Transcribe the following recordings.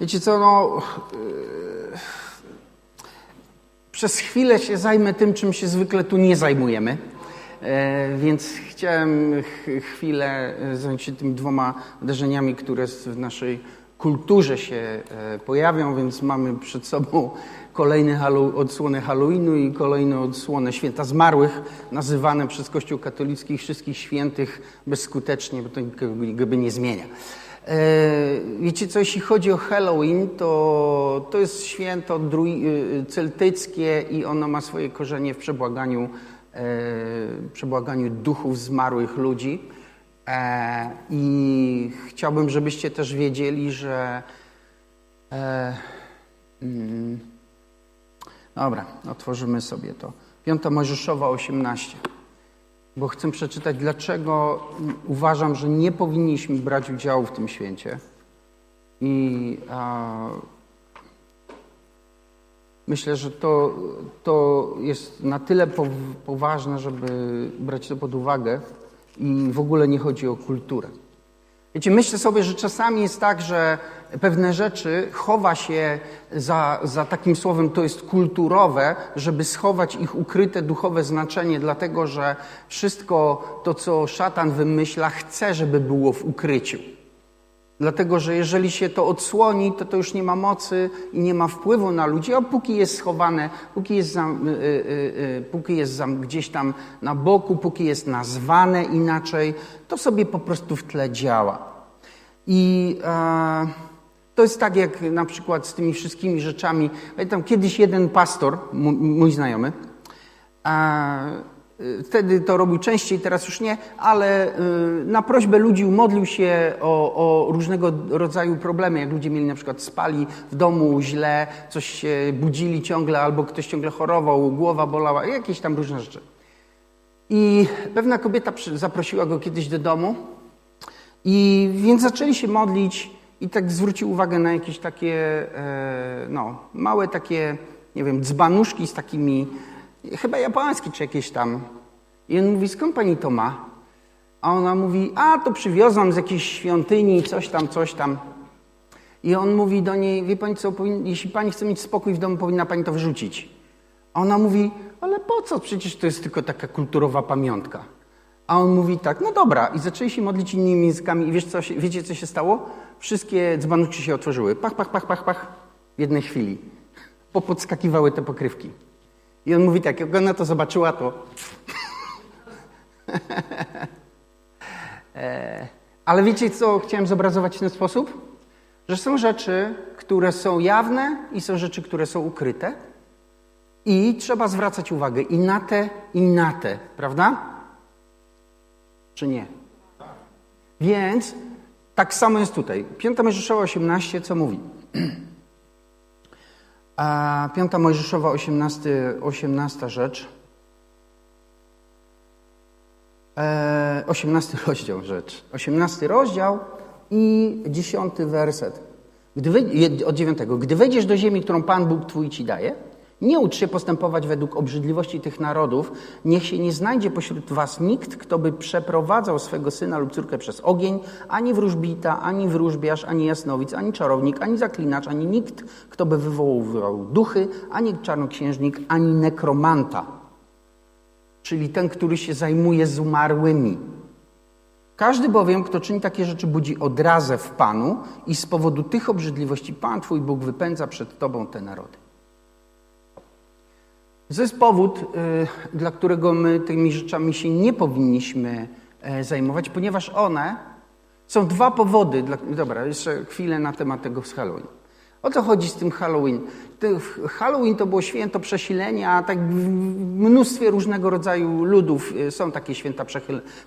Wiecie co, no... Yy, przez chwilę się zajmę tym, czym się zwykle tu nie zajmujemy. E, więc chciałem chwilę zająć się tymi dwoma wydarzeniami, które w naszej kulturze się e, pojawią, więc mamy przed sobą kolejne halu, odsłonę Halloweenu i kolejne odsłonę Święta Zmarłych, nazywane przez Kościół katolicki wszystkich świętych bezskutecznie, bo to jakby nie zmienia. E, wiecie co, jeśli chodzi o Halloween, to, to jest święto y, celtyckie i ono ma swoje korzenie w przebłaganiu, e, przebłaganiu duchów zmarłych ludzi. E, I chciałbym, żebyście też wiedzieli, że. E, mm, dobra, otworzymy sobie to. Piąta Mojżeszowa 18. Bo chcę przeczytać, dlaczego uważam, że nie powinniśmy brać udziału w tym święcie. I a, myślę, że to, to jest na tyle poważne, żeby brać to pod uwagę i w ogóle nie chodzi o kulturę. Wiecie, myślę sobie, że czasami jest tak, że pewne rzeczy chowa się za, za takim słowem, to jest kulturowe, żeby schować ich ukryte duchowe znaczenie, dlatego że wszystko to, co szatan wymyśla, chce, żeby było w ukryciu. Dlatego, że jeżeli się to odsłoni, to to już nie ma mocy i nie ma wpływu na ludzi, a póki jest schowane, póki jest, za, y, y, y, póki jest za, gdzieś tam na boku, póki jest nazwane inaczej, to sobie po prostu w tle działa. I e, to jest tak jak na przykład z tymi wszystkimi rzeczami. Pamiętam kiedyś jeden pastor, mój znajomy, e, Y, wtedy to robił częściej, teraz już nie, ale y, na prośbę ludzi modlił się o, o, różnego rodzaju problemy. Jak ludzie mieli na przykład spali w domu źle, coś się budzili ciągle, albo ktoś ciągle chorował, głowa bolała, jakieś tam różne rzeczy. I pewna kobieta zaprosiła go kiedyś do domu, i więc zaczęli się modlić i tak zwrócił uwagę na jakieś takie, e, no, małe takie, nie wiem, dzbanuszki z takimi chyba japoński czy jakieś tam. I on mówi, skąd pani to ma? A ona mówi, a to przywiozłam z jakiejś świątyni, coś tam, coś tam. I on mówi do niej, wie pani co, jeśli pani chce mieć spokój w domu, powinna pani to wyrzucić. A ona mówi, ale po co? Przecież to jest tylko taka kulturowa pamiątka. A on mówi tak, no dobra. I zaczęli się modlić innymi językami. I wiesz, co się, wiecie, co się stało? Wszystkie dzbanuczki się otworzyły. Pach, pach, pach, pach, pach. W jednej chwili. Popodskakiwały te pokrywki. I on mówi tak, jak ona to zobaczyła, to... E, ale wiecie, co chciałem zobrazować w ten sposób? Że są rzeczy, które są jawne i są rzeczy, które są ukryte. I trzeba zwracać uwagę i na te, i na te, prawda? Czy nie? Więc tak samo jest tutaj. Piąta Mojżeszowa 18, co mówi? A Piąta Mojżeszowa, 18, 18 rzecz. E, 18 rozdział rzecz. 18 rozdział i 10 werset. Gdy od 9. Gdy wejdziesz do ziemi, którą Pan Bóg Twój Ci daje, nie ucz się postępować według obrzydliwości tych narodów. Niech się nie znajdzie pośród was nikt, kto by przeprowadzał swego syna lub córkę przez ogień, ani wróżbita, ani wróżbiarz, ani jasnowic, ani czarownik, ani zaklinacz, ani nikt, kto by wywoływał duchy, ani czarnoksiężnik, ani nekromanta. Czyli ten, który się zajmuje z umarłymi. Każdy bowiem, kto czyni takie rzeczy, budzi odrazę w Panu i z powodu tych obrzydliwości Pan Twój Bóg wypędza przed Tobą te narody. To jest powód, y, dla którego my tymi rzeczami się nie powinniśmy e, zajmować, ponieważ one są dwa powody. Dla... Dobra, jeszcze chwilę na temat tego z Halloween. O co chodzi z tym Halloween? Halloween to było święto przesilenia, a tak w mnóstwie różnego rodzaju ludów y, są takie święta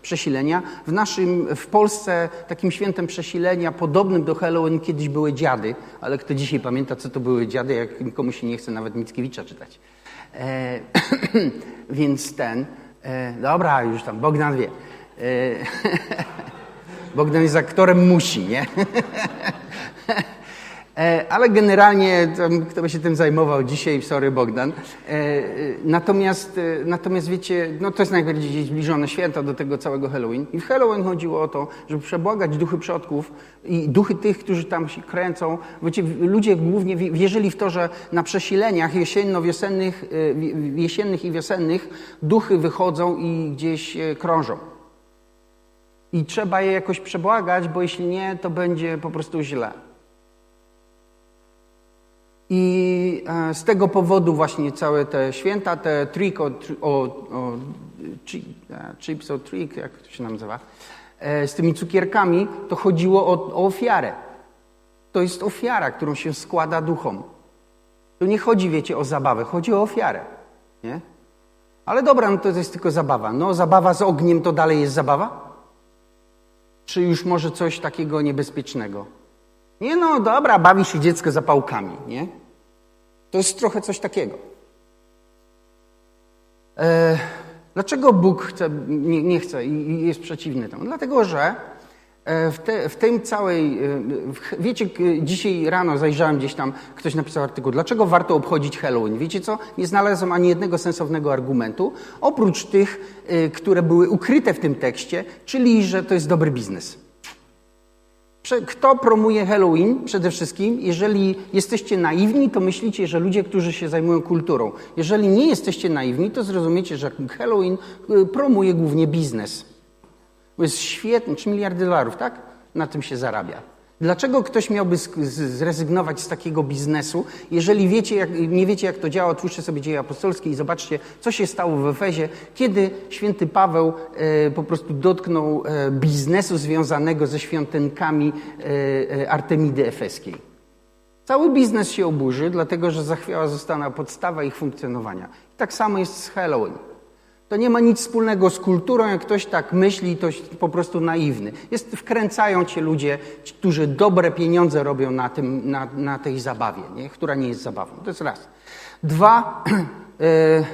przesilenia. W naszym, w Polsce takim świętem przesilenia podobnym do Halloween kiedyś były dziady, ale kto dzisiaj pamięta, co to były dziady, jak nikomu się nie chce nawet Mickiewicza czytać. E, więc ten, e, dobra, już tam Bogdan wie. E, Bogdan jest aktorem musi, nie? E, ale generalnie kto by się tym zajmował dzisiaj, sorry Bogdan. Natomiast, natomiast wiecie, no to jest najbardziej zbliżone święto do tego całego Halloween. I w Halloween chodziło o to, żeby przebłagać duchy przodków i duchy tych, którzy tam się kręcą. Wiecie, ludzie głównie wierzyli w to, że na przesileniach jesienno-wiosennych, jesiennych i wiosennych duchy wychodzą i gdzieś krążą. I trzeba je jakoś przebłagać, bo jeśli nie, to będzie po prostu źle. I e, z tego powodu właśnie całe te święta, te trick o, o, o e, chips o trick, jak to się nazywa, e, z tymi cukierkami, to chodziło o, o ofiarę. To jest ofiara, którą się składa duchom. Tu nie chodzi, wiecie, o zabawę, chodzi o ofiarę. Nie? Ale dobra, no to jest tylko zabawa. No, zabawa z ogniem to dalej jest zabawa? Czy już może coś takiego niebezpiecznego? Nie no, dobra, bawi się dziecko zapałkami, nie? To jest trochę coś takiego. E, dlaczego Bóg chce, nie, nie, chce i jest przeciwny temu? Dlatego, że e, w, te, w tym całej, e, wiecie, dzisiaj rano zajrzałem gdzieś tam, ktoś napisał artykuł, dlaczego warto obchodzić Halloween? Wiecie co? Nie znalazłem ani jednego sensownego argumentu, oprócz tych, e, które były ukryte w tym tekście, czyli, że to jest dobry biznes. Kto promuje Halloween przede wszystkim? Jeżeli jesteście naiwni, to myślicie, że ludzie, którzy się zajmują kulturą. Jeżeli nie jesteście naiwni, to zrozumiecie, że Halloween y, promuje głównie biznes. Bo jest świetny, 3 miliardy dolarów, tak? Na tym się zarabia. Dlaczego ktoś miałby zrezygnować z takiego biznesu, jeżeli wiecie, jak, nie wiecie, jak to działa? Otwórzcie sobie dzieje apostolskie i zobaczcie, co się stało w Efezie, kiedy święty Paweł e, po prostu dotknął e, biznesu związanego ze świątynkami e, e Artemidy Efeskiej. Cały biznes się oburzy, dlatego że zachwiała została podstawa ich funkcjonowania. tak samo jest z Halloween. To nie ma nic wspólnego z kulturą, jak ktoś tak myśli, to po prostu naiwny. Jest, wkręcają cię ludzie, którzy dobre pieniądze robią na, tym, na, na tej zabawie, nie? która nie jest zabawą. To jest raz. Dwa, yy,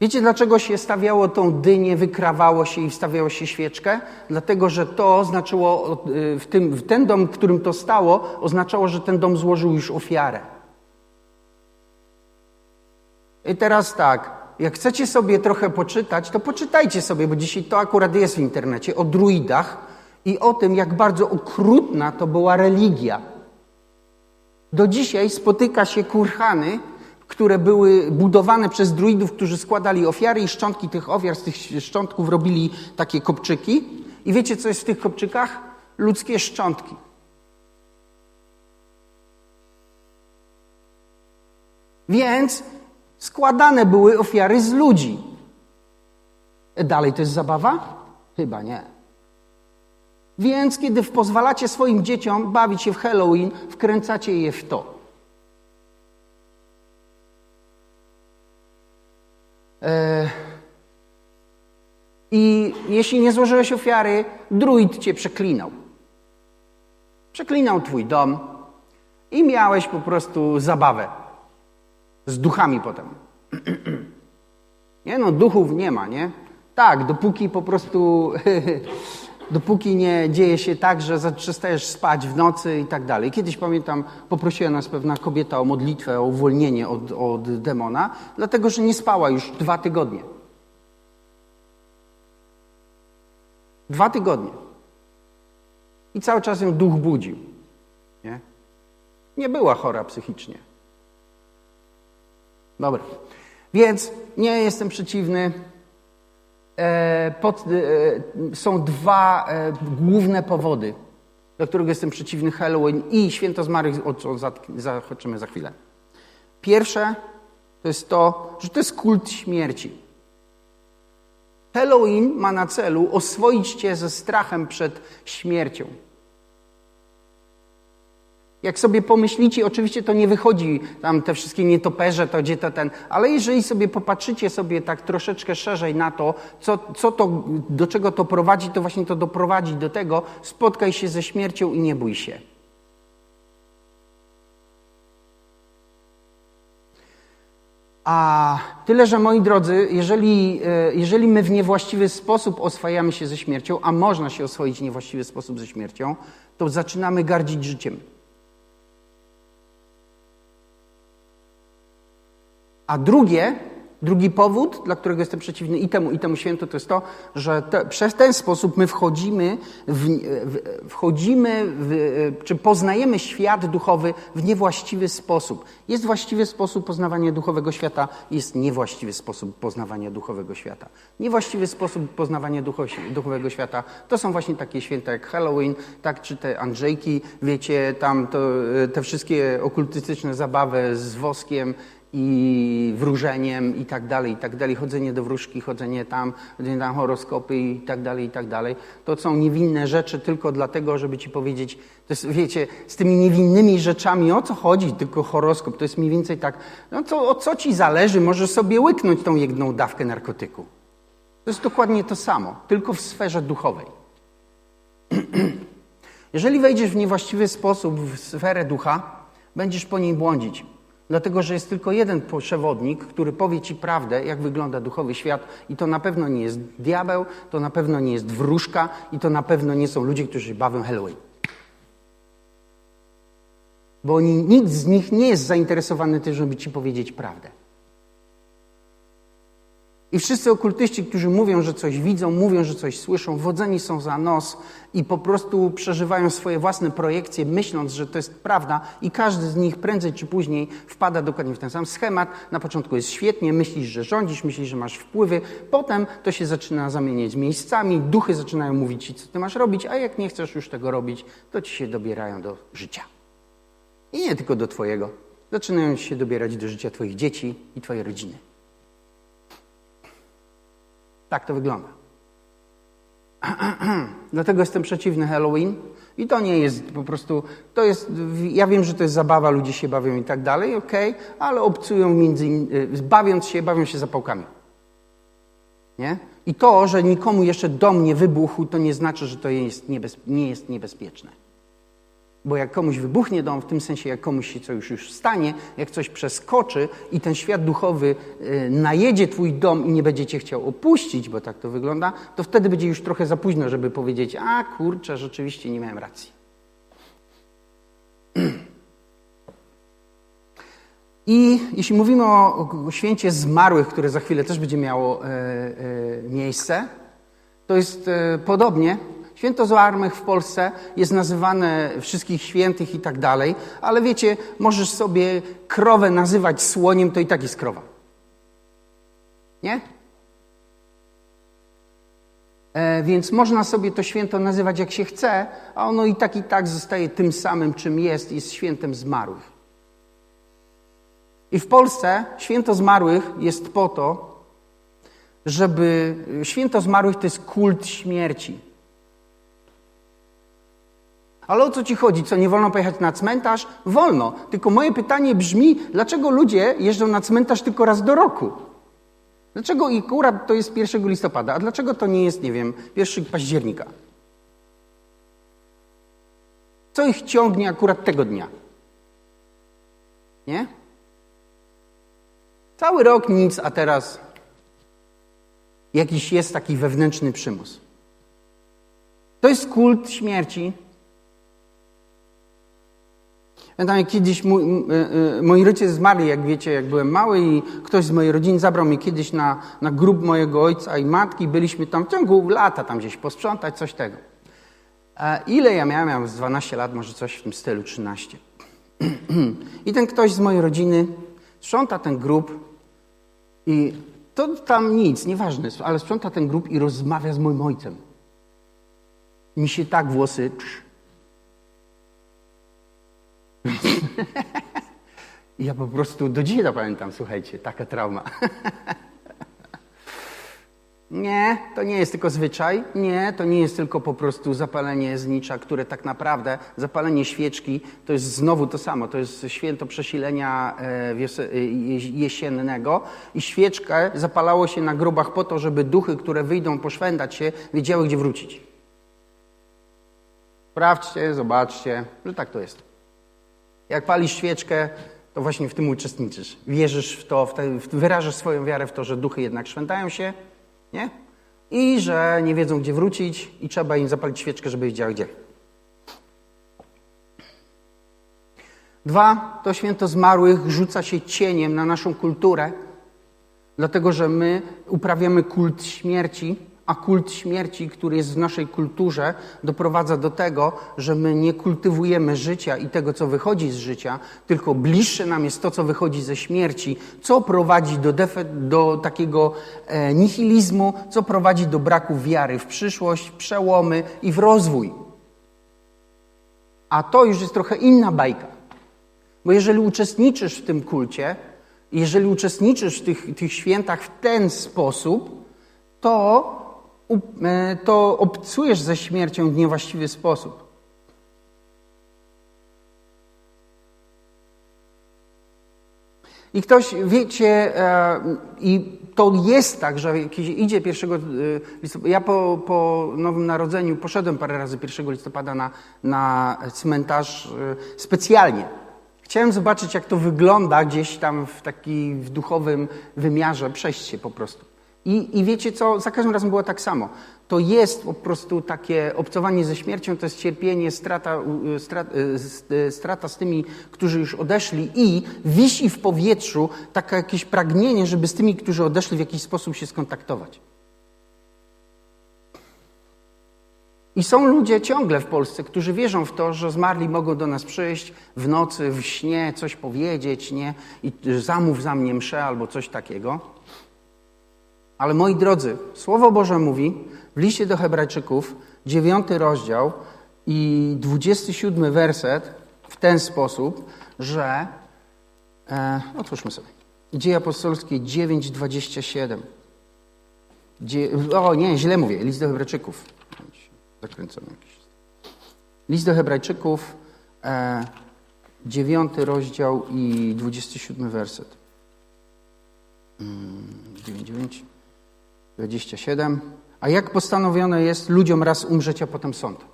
wiecie dlaczego się stawiało tą dynię, wykrawało się i wstawiało się świeczkę? Dlatego, że to oznaczyło, e, w, tym, w ten dom, w którym to stało, oznaczało, że ten dom złożył już ofiarę. I teraz tak, jak chcecie sobie trochę poczytać, to poczytajcie sobie, bo dzisiaj to akurat jest w internecie, o druidach i o tym, jak bardzo okrutna to była religia. Do dzisiaj spotyka się kurhany, które były budowane przez druidów, którzy składali ofiary i szczątki tych ofiar, z tych szczątków robili takie kopczyki. I wiecie, co jest w tych kopczykach? Ludzkie szczątki. Więc Składane były ofiary z ludzi. Dalej to jest zabawa? Chyba nie. Więc kiedy pozwalacie swoim dzieciom bawić się w Halloween, wkręcacie je w to. E, I jeśli nie złożyłeś ofiary, druid cię przeklinał. Przeklinał twój dom i miałeś po prostu zabawę z duchami potem. Nie no, duchów nie ma, nie? Tak, dopóki po prostu, dopóki nie dzieje się tak, że przestajesz spać w nocy i tak dalej. Kiedyś pamiętam, poprosiła nas pewna kobieta o modlitwę, o uwolnienie od, od demona, dlatego że nie spała już dwa tygodnie. Dwa tygodnie. I cały czas ją duch budził. Nie, nie była chora psychicznie. Dobra. Więc nie jestem przeciwny. E, pod, e, są dwa e, główne powody, dla których jestem przeciwny Halloween i święto zmarłych, o co zahaczymy za chwilę. Pierwsze to jest to, że to jest kult śmierci. Halloween ma na celu oswoić cię ze strachem przed śmiercią. Jak sobie pomyślicie, oczywiście to nie wychodzi tam te wszystkie nietoperze, to gdzie to ten, ale jeżeli sobie popatrzycie sobie tak troszeczkę szerzej na to, co, co to, do czego to prowadzi, to właśnie to doprowadzi do tego, spotkaj się ze śmiercią i nie bój się. A tyle, że moi drodzy, jeżeli, e, jeżeli my w niewłaściwy sposób oswajamy się ze śmiercią, a można się oswoić w niewłaściwy sposób ze śmiercią, to zaczynamy gardzić życiem. A drugie, drugi powód, dla którego jestem przeciwny i temu, i temu świętu, to jest to, że te, przez ten sposób my wchodzimy, w, w, wchodzimy w, czy poznajemy świat duchowy w niewłaściwy sposób. Jest właściwy sposób poznawania duchowego świata, jest niewłaściwy sposób poznawania duchowego świata. Niewłaściwy sposób poznawania duchowego świata to są właśnie takie święta jak Halloween, tak, czy te Andrzejki, wiecie, tam to, te wszystkie okultystyczne zabawy z woskiem, i wróżeniem i tak dalej, i tak dalej, chodzenie do wróżki, chodzenie tam, chodzenie tam horoskopy i tak dalej, i tak dalej. To są niewinne rzeczy tylko dlatego, żeby ci powiedzieć, to jest, wiecie, z tymi niewinnymi rzeczami o co chodzi, tylko horoskop, to jest mniej więcej tak, no to o co ci zależy, możesz sobie łyknąć tą jedną dawkę narkotyku. To jest dokładnie to samo, tylko w sferze duchowej. Jeżeli wejdziesz w niewłaściwy sposób w sferę ducha, będziesz po niej błądzić. Dlatego, że jest tylko jeden przewodnik, który powie ci prawdę, jak wygląda duchowy świat, i to na pewno nie jest diabeł, to na pewno nie jest wróżka, i to na pewno nie są ludzie, którzy bawią Halloween. Bo oni, nikt z nich nie jest zainteresowany tym, żeby ci powiedzieć prawdę. I wszyscy okultyści, którzy mówią, że coś widzą, mówią, że coś słyszą, wodzeni są za nos i po prostu przeżywają swoje własne projekcje, myśląc, że to jest prawda, i każdy z nich prędzej czy później wpada dokładnie w ten sam schemat. Na początku jest świetnie, myślisz, że rządzisz, myślisz, że masz wpływy, potem to się zaczyna zamieniać miejscami, duchy zaczynają mówić ci, co ty masz robić, a jak nie chcesz już tego robić, to ci się dobierają do życia. I nie tylko do twojego. Zaczynają ci się dobierać do życia twoich dzieci i twojej rodziny. Tak to wygląda. Dlatego jestem przeciwny Halloween. I to nie jest po prostu, to jest, ja wiem, że to jest zabawa, ludzie się bawią i tak dalej, okej, okay, ale obcują między innymi, bawiąc się, bawią się zapałkami. Nie? I to, że nikomu jeszcze dom nie wybuchł, to nie znaczy, że to jest niebez, nie jest niebezpieczne. Bo jak komuś wybuchnie dom, w tym sensie jak komuś się coś już stanie, jak coś przeskoczy i ten świat duchowy y, najedzie twój dom i nie będzie cię chciał opuścić, bo tak to wygląda, to wtedy będzie już trochę za późno, żeby powiedzieć, a kurczę, rzeczywiście nie miałem racji. I jeśli mówimy o, święcie zmarłych, które za chwilę też będzie miało e, e, miejsce, to jest e, podobnie, Święto Zmarłych w Polsce jest nazywane wszystkich świętych i tak dalej, ale wiecie, możesz sobie krowę nazywać słoniem, to i tak jest krowa. Nie? E, więc można sobie to święto nazywać jak się chce, a ono i tak i tak zostaje tym samym, czym jest, jest świętem zmarłych. I w Polsce święto zmarłych jest po to, żeby święto zmarłych to jest kult śmierci. Ale o co ci chodzi? Co, nie wolno pojechać na cmentarz? Wolno. Tylko moje pytanie brzmi, dlaczego ludzie jeżdżą na cmentarz tylko raz do roku? Dlaczego i akurat to jest 1 listopada, a dlaczego to nie jest, nie wiem, 1 października? Co ich ciągnie akurat tego dnia? Nie? Cały rok nic, a teraz jakiś jest taki wewnętrzny przymus. To jest kult śmierci, Pamiętam, kiedyś mój, e, e, moi rodzice zmarli, jak wiecie, jak byłem mały i ktoś z mojej rodziny zabrał mnie kiedyś na, na grób mojego ojca i matki. Byliśmy tam w ciągu lata tam gdzieś posprzątać, coś tego. A ile ja miałem? Miałem z 12 lat, może coś w tym stylu, 13. I ten ktoś z mojej rodziny sprząta ten grób i to tam nic, nieważne, ale sprząta ten grób i rozmawia z moim ojcem. Mi się tak włosy ja po prostu do dzisiaj to pamiętam, słuchajcie, taka trauma. Nie, to nie jest tylko zwyczaj. Nie, to nie jest tylko po prostu zapalenie znicza, które tak naprawdę, zapalenie świeczki, to jest znowu to samo. To jest święto przesilenia e, e, jesiennego i świeczkę zapalało się na grobach po to, żeby duchy, które wyjdą poszwędać się, wiedziały, gdzie wrócić. Sprawdźcie, zobaczcie, że tak to jest. Jak palisz świeczkę, to właśnie w tym uczestniczysz. Wierzysz w to, w te, wyrażasz swoją wiarę w to, że duchy jednak szwętają się, nie? I że nie wiedzą, gdzie wrócić i trzeba im zapalić świeczkę, żeby wiedziały gdzie. Dwa, to święto zmarłych rzuca się cieniem na naszą kulturę, dlatego że my uprawiamy kult śmierci, a kult śmierci, który jest w naszej kulturze, doprowadza do tego, że my nie kultywujemy życia i tego, co wychodzi z życia, tylko bliższe nam jest to, co wychodzi ze śmierci, co prowadzi do, do takiego e, nihilizmu, co prowadzi do braku wiary w przyszłość, przełomy i w rozwój. A to już jest trochę inna bajka. Bo jeżeli uczestniczysz w tym kulcie, jeżeli uczestniczysz w tych, tych świętach w ten sposób, to to obcujesz ze śmiercią w niewłaściwy sposób. I ktoś, wiecie, e, i to jest tak, że jak idzie 1 e, listopada, ja po, po Nowym Narodzeniu poszedłem parę razy 1 listopada na, na cmentarz specjalnie. Chciałem zobaczyć, jak to wygląda gdzieś tam w takim w duchowym wymiarze, przejść się po prostu. I, I wiecie co, za każdym razem było tak samo. To jest po prostu takie obcowanie ze śmiercią, to jest cierpienie, strata, strata, e, strata z tymi, którzy już odeszli i wisi w powietrzu takie jakieś pragnienie, żeby z tymi, którzy odeszli w jakiś sposób się skontaktować. I są ludzie ciągle w Polsce, którzy wierzą w to, że zmarli mogą do nas przyjść w nocy, w śnie, coś powiedzieć, nie? I zamów za mnie mszę albo coś takiego. Ale moi drodzy, Słowo Boże mówi w liście do Hebrajczyków, dziewiąty rozdział i dwudziesty siódmy werset w ten sposób, że. E, otwórzmy sobie. Dzieje apostolskie 9:27. Dzie, o nie, źle mówię. List do Hebrajczyków. Zakręcony jakiś. List do Hebrajczyków, e, dziewiąty rozdział i 27 werset. 9, mm, 9. 27. A jak postanowione jest ludziom raz umrzeć, a potem sąd?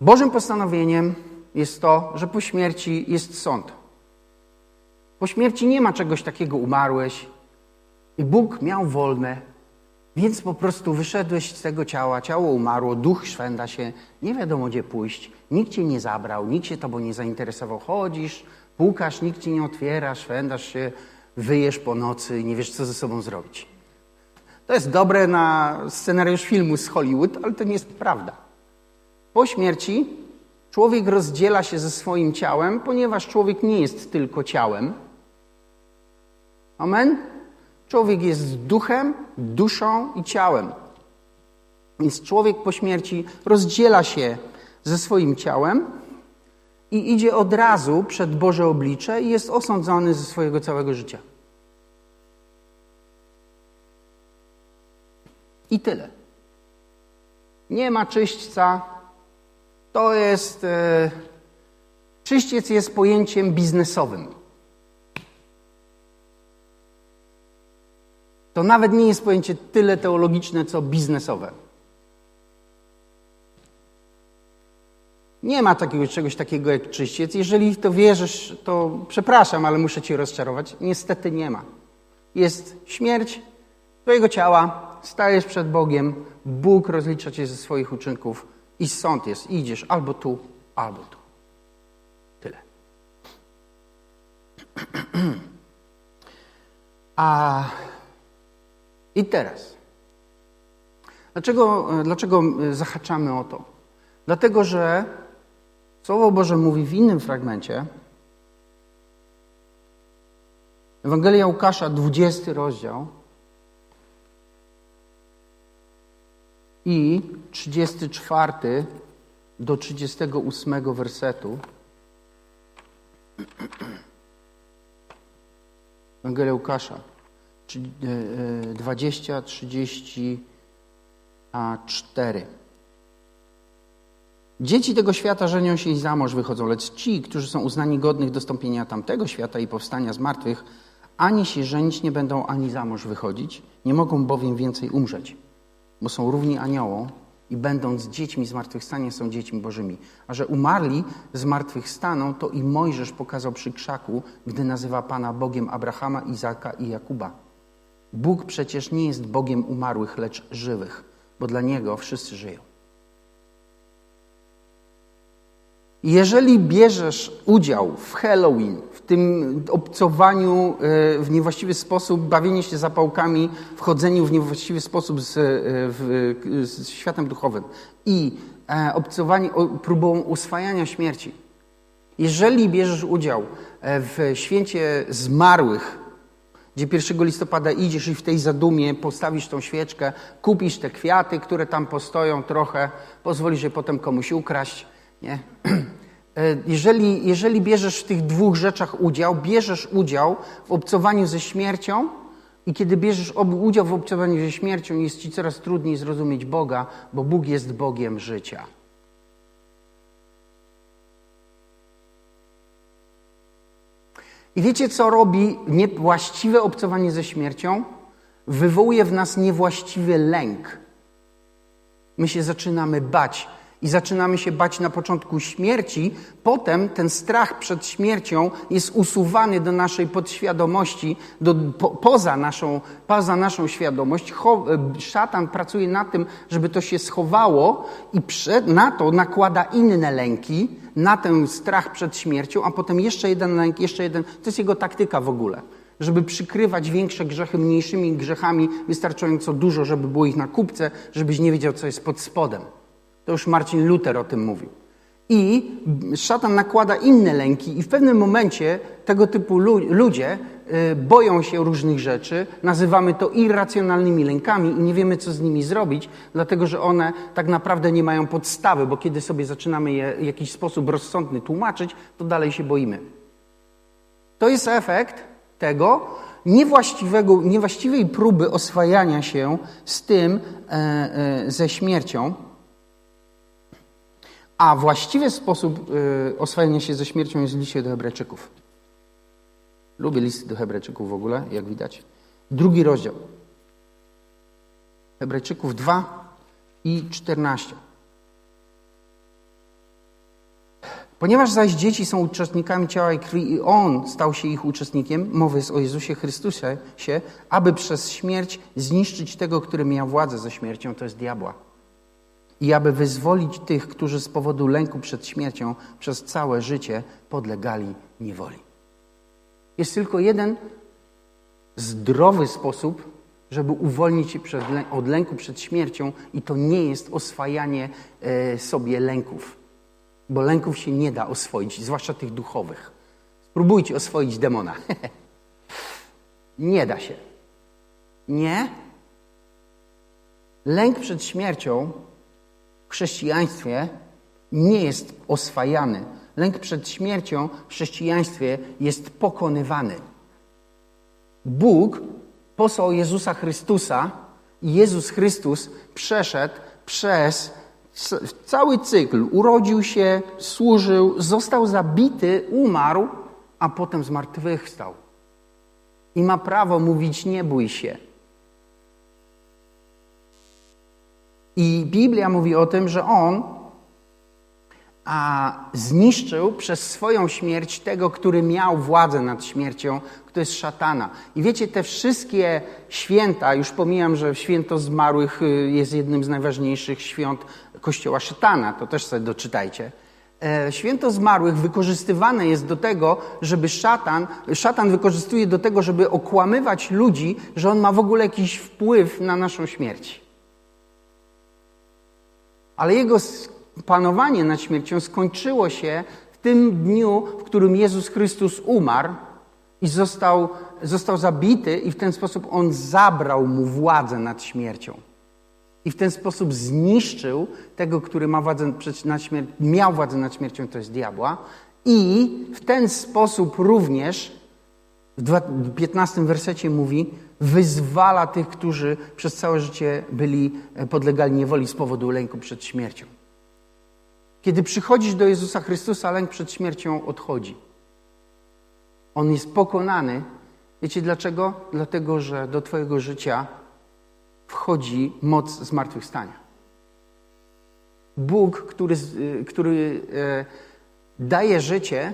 Bożym postanowieniem jest to, że po śmierci jest sąd. Po śmierci nie ma czegoś takiego, umarłeś i Bóg miał wolne, więc po prostu wyszedłeś z tego ciała, ciało umarło, duch szwenda się, nie wiadomo gdzie pójść, nikt cię nie zabrał, nikt się tobą nie zainteresował. Chodzisz, pukasz, nikt ci nie otwiera, szwendasz się, wyjesz po nocy i nie wiesz, co ze sobą zrobić. To jest dobre na scenariusz filmu z Hollywood, ale to nie jest prawda. Po śmierci człowiek rozdziela się ze swoim ciałem, ponieważ człowiek nie jest tylko ciałem. Amen? Człowiek jest duchem, duszą i ciałem. Więc człowiek po śmierci rozdziela się ze swoim ciałem i idzie od razu przed Boże oblicze i jest osądzony ze swojego całego życia. I tyle. Nie ma czyśćca. To jest. E, czyściec jest pojęciem biznesowym. To nawet nie jest pojęcie tyle teologiczne, co biznesowe. Nie ma takiego, czegoś takiego jak czyściec. Jeżeli to wierzysz, to przepraszam, ale muszę cię rozczarować. Niestety nie ma. Jest śmierć twojego ciała, stajesz przed Bogiem, Bóg rozlicza cię ze swoich uczynków i sąd jest. Idziesz albo tu, albo tu. Tyle. A i teraz. Dlaczego, dlaczego zahaczamy o to? Dlatego, że Słowo Boże mówi w innym fragmencie. Ewangelia Łukasza, 20 rozdział. i 34 do 38 wersetu. Ewangelia Łukasza 20, 34. Dzieci tego świata żenią się i za mąż wychodzą, lecz ci, którzy są uznani godnych dostąpienia tamtego świata i powstania z martwych, ani się żenić nie będą, ani za mąż wychodzić, nie mogą bowiem więcej umrzeć bo są równi aniołom i będąc dziećmi zmartwychwstania są dziećmi bożymi. A że umarli zmartwychwstaną, to i Mojżesz pokazał przy krzaku, gdy nazywa Pana Bogiem Abrahama, Izaka i Jakuba. Bóg przecież nie jest Bogiem umarłych, lecz żywych, bo dla Niego wszyscy żyją. Jeżeli bierzesz udział w Halloween, w tym obcowaniu e, w niewłaściwy sposób, bawienie się zapałkami, wchodzeniu w niewłaściwy sposób z, e, w, z światem duchowym i e, obcowanie próbą uswajania śmierci, jeżeli bierzesz udział w święcie zmarłych, gdzie 1 listopada idziesz i w tej zadumie postawisz tą świeczkę, kupisz te kwiaty, które tam postoją trochę, pozwolisz je potem komuś ukraść, nie? E, jeżeli, jeżeli bierzesz w tych dwóch rzeczach udział, bierzesz udział w obcowaniu ze śmiercią i kiedy bierzesz udział w obcowaniu ze śmiercią, jest ci coraz trudniej zrozumieć Boga, bo Bóg jest Bogiem życia. I wiecie, co robi niewłaściwe obcowanie ze śmiercią? Wywołuje w nas niewłaściwy lęk. My się zaczynamy bać i zaczynamy się bać na początku śmierci, potem ten strach przed śmiercią jest usuwany do naszej podświadomości, do, po, poza, naszą, poza naszą świadomość. Cho, e, szatan pracuje na tym, żeby to się schowało i przed, na to nakłada inne lęki, na ten strach przed śmiercią, a potem jeszcze jeden lęk, jeszcze jeden. To jest jego taktyka w ogóle żeby przykrywać większe grzechy mniejszymi grzechami, wystarczająco dużo, żeby było ich na kupce, żebyś nie wiedział, co jest pod spodem. To już Marcin Luther o tym mówił. I szatan nakłada inne lęki, i w pewnym momencie tego typu ludzie y, boją się różnych rzeczy, nazywamy to irracjonalnymi lękami i nie wiemy, co z nimi zrobić, dlatego że one tak naprawdę nie mają podstawy, bo kiedy sobie zaczynamy je w jakiś sposób rozsądny tłumaczyć, to dalej się boimy. To jest efekt tego niewłaściwego, niewłaściwej próby oswajania się z tym, e, e, ze śmiercią. A właściwy sposób y, oswajania się ze śmiercią jest w liście do Hebrajczyków. Lubię listy do Hebrajczyków w ogóle, jak widać. Drugi rozdział. Hebrajczyków 2 i 14. Ponieważ zaś dzieci są uczestnikami ciała i krwi i On stał się ich uczestnikiem, mowy jest o Jezusie Chrystusie, aby przez śmierć zniszczyć tego, który miał władzę ze śmiercią, to jest diabła i aby wyzwolić tych, którzy z powodu lęku przed śmiercią przez całe życie podlegali niewoli. Jest tylko jeden zdrowy sposób, żeby uwolnić się od lęku przed śmiercią, i to nie jest oswajanie e, sobie lęków, bo lęków się nie da oswoić, zwłaszcza tych duchowych. Spróbujcie oswoić demona. nie da się. Nie. Lęk przed śmiercią w chrześcijaństwie nie jest oswajany. Lęk przed śmiercią w chrześcijaństwie jest pokonywany. Bóg posłał Jezusa Chrystusa i Jezus Chrystus przeszedł przez cały cykl. Urodził się, służył, został zabity, umarł, a potem zmartwychwstał. I ma prawo mówić: Nie bój się. I Biblia mówi o tym, że on a, zniszczył przez swoją śmierć tego, który miał władzę nad śmiercią, kto jest szatana. I wiecie, te wszystkie święta, już pomijam, że święto zmarłych y, jest jednym z najważniejszych świąt Kościoła szatana, to też sobie doczytajcie. E, święto zmarłych wykorzystywane jest do tego, żeby szatan, szatan wykorzystuje do tego, żeby okłamywać ludzi, że on ma w ogóle jakiś wpływ na naszą śmierć. Ale jego panowanie nad śmiercią skończyło się w tym dniu, w którym Jezus Chrystus umarł i został, został zabity, i w ten sposób on zabrał mu władzę nad śmiercią. I w ten sposób zniszczył tego, który ma władzę nad śmiercią, miał władzę nad śmiercią, to jest diabła. I w ten sposób również, w 15 wersecie mówi, wyzwala tych, którzy przez całe życie byli e, podlegali niewoli z powodu lęku przed śmiercią. Kiedy przychodzisz do Jezusa Chrystusa, lęk przed śmiercią odchodzi. On jest pokonany. Wiecie dlaczego? Dlatego, że do Twojego życia wchodzi moc zmartwychwstania. Bóg, który, e, który e, daje życie,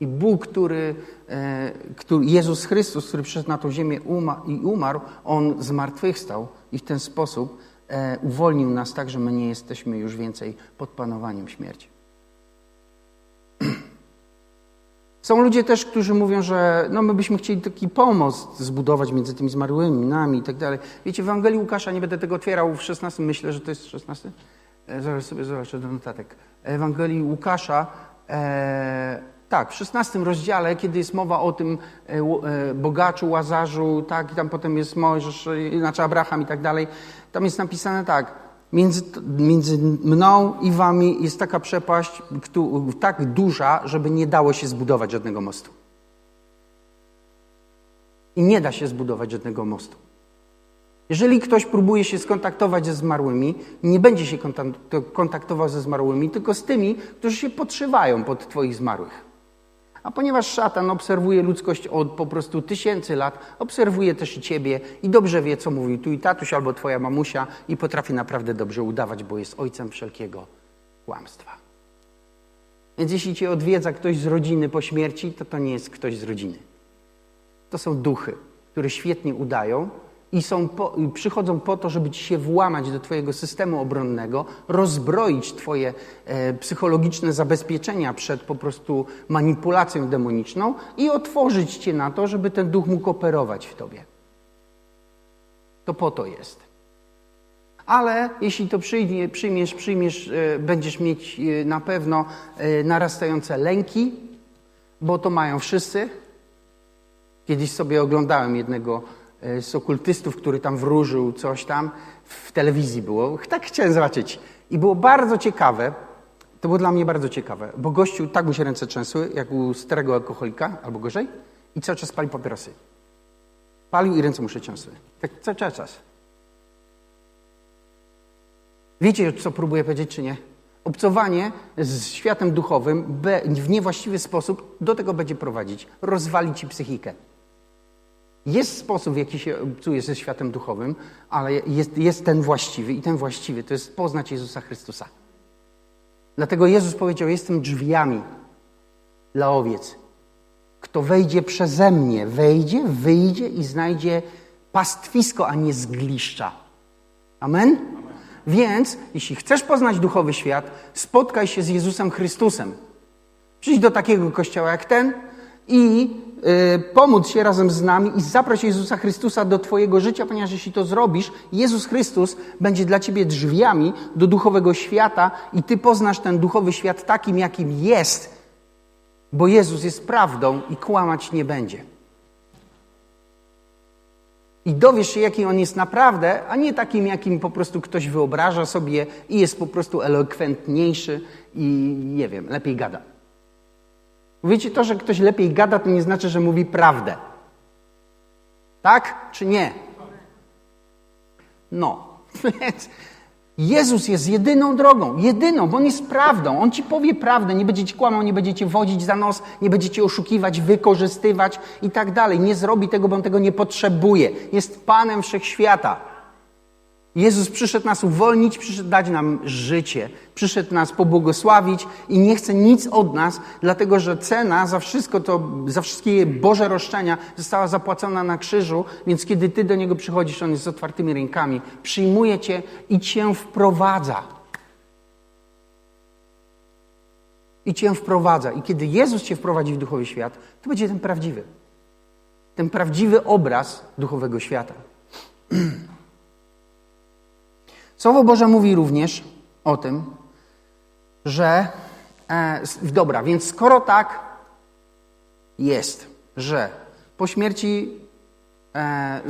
i Bóg, który, e, który, Jezus Chrystus, który przyszedł na tą ziemię i umarł, On zmartwychwstał i w ten sposób e, uwolnił nas tak, że my nie jesteśmy już więcej pod panowaniem śmierci. Są ludzie też, którzy mówią, że no my byśmy chcieli taki pomost zbudować między tymi zmarłymi, nami i tak dalej. Wiecie, w Ewangelii Łukasza, nie będę tego otwierał w 16, myślę, że to jest 16. E, zaraz sobie zobaczę do notatek. Ewangelii Łukasza, tak, w 16 rozdziale, kiedy jest mowa o tym e, e, bogaczu, łazarzu, tak, i tam potem jest Mojżesz, znaczy Abraham i tak dalej, tam jest napisane tak, między, między mną i wami jest taka przepaść tak duża, żeby nie dało się zbudować żadnego mostu. I nie da się zbudować żadnego mostu. Jeżeli ktoś próbuje się skontaktować ze zmarłymi, nie będzie się kontaktował ze zmarłymi, tylko z tymi, którzy się podszywają pod Twoich zmarłych. A ponieważ szatan obserwuje ludzkość od po prostu tysięcy lat, obserwuje też i ciebie i dobrze wie, co mówi tu i tatuś albo twoja mamusia i potrafi naprawdę dobrze udawać, bo jest ojcem wszelkiego kłamstwa. Więc jeśli cię odwiedza ktoś z rodziny po śmierci, to to nie jest ktoś z rodziny. To są duchy, które świetnie udają, i są po, przychodzą po to, żeby ci się włamać do Twojego systemu obronnego, rozbroić Twoje e, psychologiczne zabezpieczenia przed po prostu manipulacją demoniczną i otworzyć Cię na to, żeby ten duch mógł operować w Tobie. To po to jest. Ale jeśli to przyjmie, przyjmiesz, przyjmiesz, e, będziesz mieć e, na pewno e, narastające lęki, bo to mają wszyscy. Kiedyś sobie oglądałem jednego z okultystów, który tam wróżył coś tam, w telewizji było. Tak chciałem zobaczyć. I było bardzo ciekawe, to było dla mnie bardzo ciekawe, bo gościu tak mu się ręce trzęsły, jak u starego alkoholika, albo gorzej, i cały czas palił papierosy. Palił i ręce mu się trzęsły. Tak cały czas. Wiecie, co próbuję powiedzieć, czy nie? Obcowanie z światem duchowym w niewłaściwy sposób do tego będzie prowadzić. Rozwali ci psychikę. Jest sposób, w jaki się obcuje ze światem duchowym, ale jest, jest ten właściwy i ten właściwy to jest poznać Jezusa Chrystusa. Dlatego Jezus powiedział: Jestem drzwiami dla owiec. Kto wejdzie przeze mnie, wejdzie, wyjdzie i znajdzie pastwisko, a nie zgliszcza. Amen? Więc, jeśli chcesz poznać duchowy świat, spotkaj się z Jezusem Chrystusem. Przyjdź do takiego kościoła jak ten i pomóc się razem z nami i zaproś Jezusa Chrystusa do Twojego życia, ponieważ jeśli to zrobisz, Jezus Chrystus będzie dla Ciebie drzwiami do duchowego świata i Ty poznasz ten duchowy świat takim, jakim jest, bo Jezus jest prawdą i kłamać nie będzie. I dowiesz się, jaki on jest naprawdę, a nie takim, jakim po prostu ktoś wyobraża sobie i jest po prostu elokwentniejszy i nie wiem, lepiej gada. Wiecie, to, że ktoś lepiej gada, to nie znaczy, że mówi prawdę. Tak czy nie? No, więc Jezus jest jedyną drogą, jedyną, bo On jest prawdą. On ci powie prawdę, nie będzie ci kłamał, nie będzie cię wodzić za nos, nie będzie cię oszukiwać, wykorzystywać i tak dalej. Nie zrobi tego, bo On tego nie potrzebuje. Jest Panem Wszechświata. Jezus przyszedł nas uwolnić, przyszedł dać nam życie, przyszedł nas pobłogosławić i nie chce nic od nas, dlatego że cena za wszystko to, za wszystkie Boże roszczenia została zapłacona na krzyżu, więc kiedy Ty do Niego przychodzisz, On jest z otwartymi rękami, przyjmuje Cię i Cię wprowadza. I Cię wprowadza. I kiedy Jezus Cię wprowadzi w duchowy świat, to będzie ten prawdziwy. Ten prawdziwy obraz duchowego świata. Słowo Boże mówi również o tym, że e, dobra, więc skoro tak jest, że po śmierci e,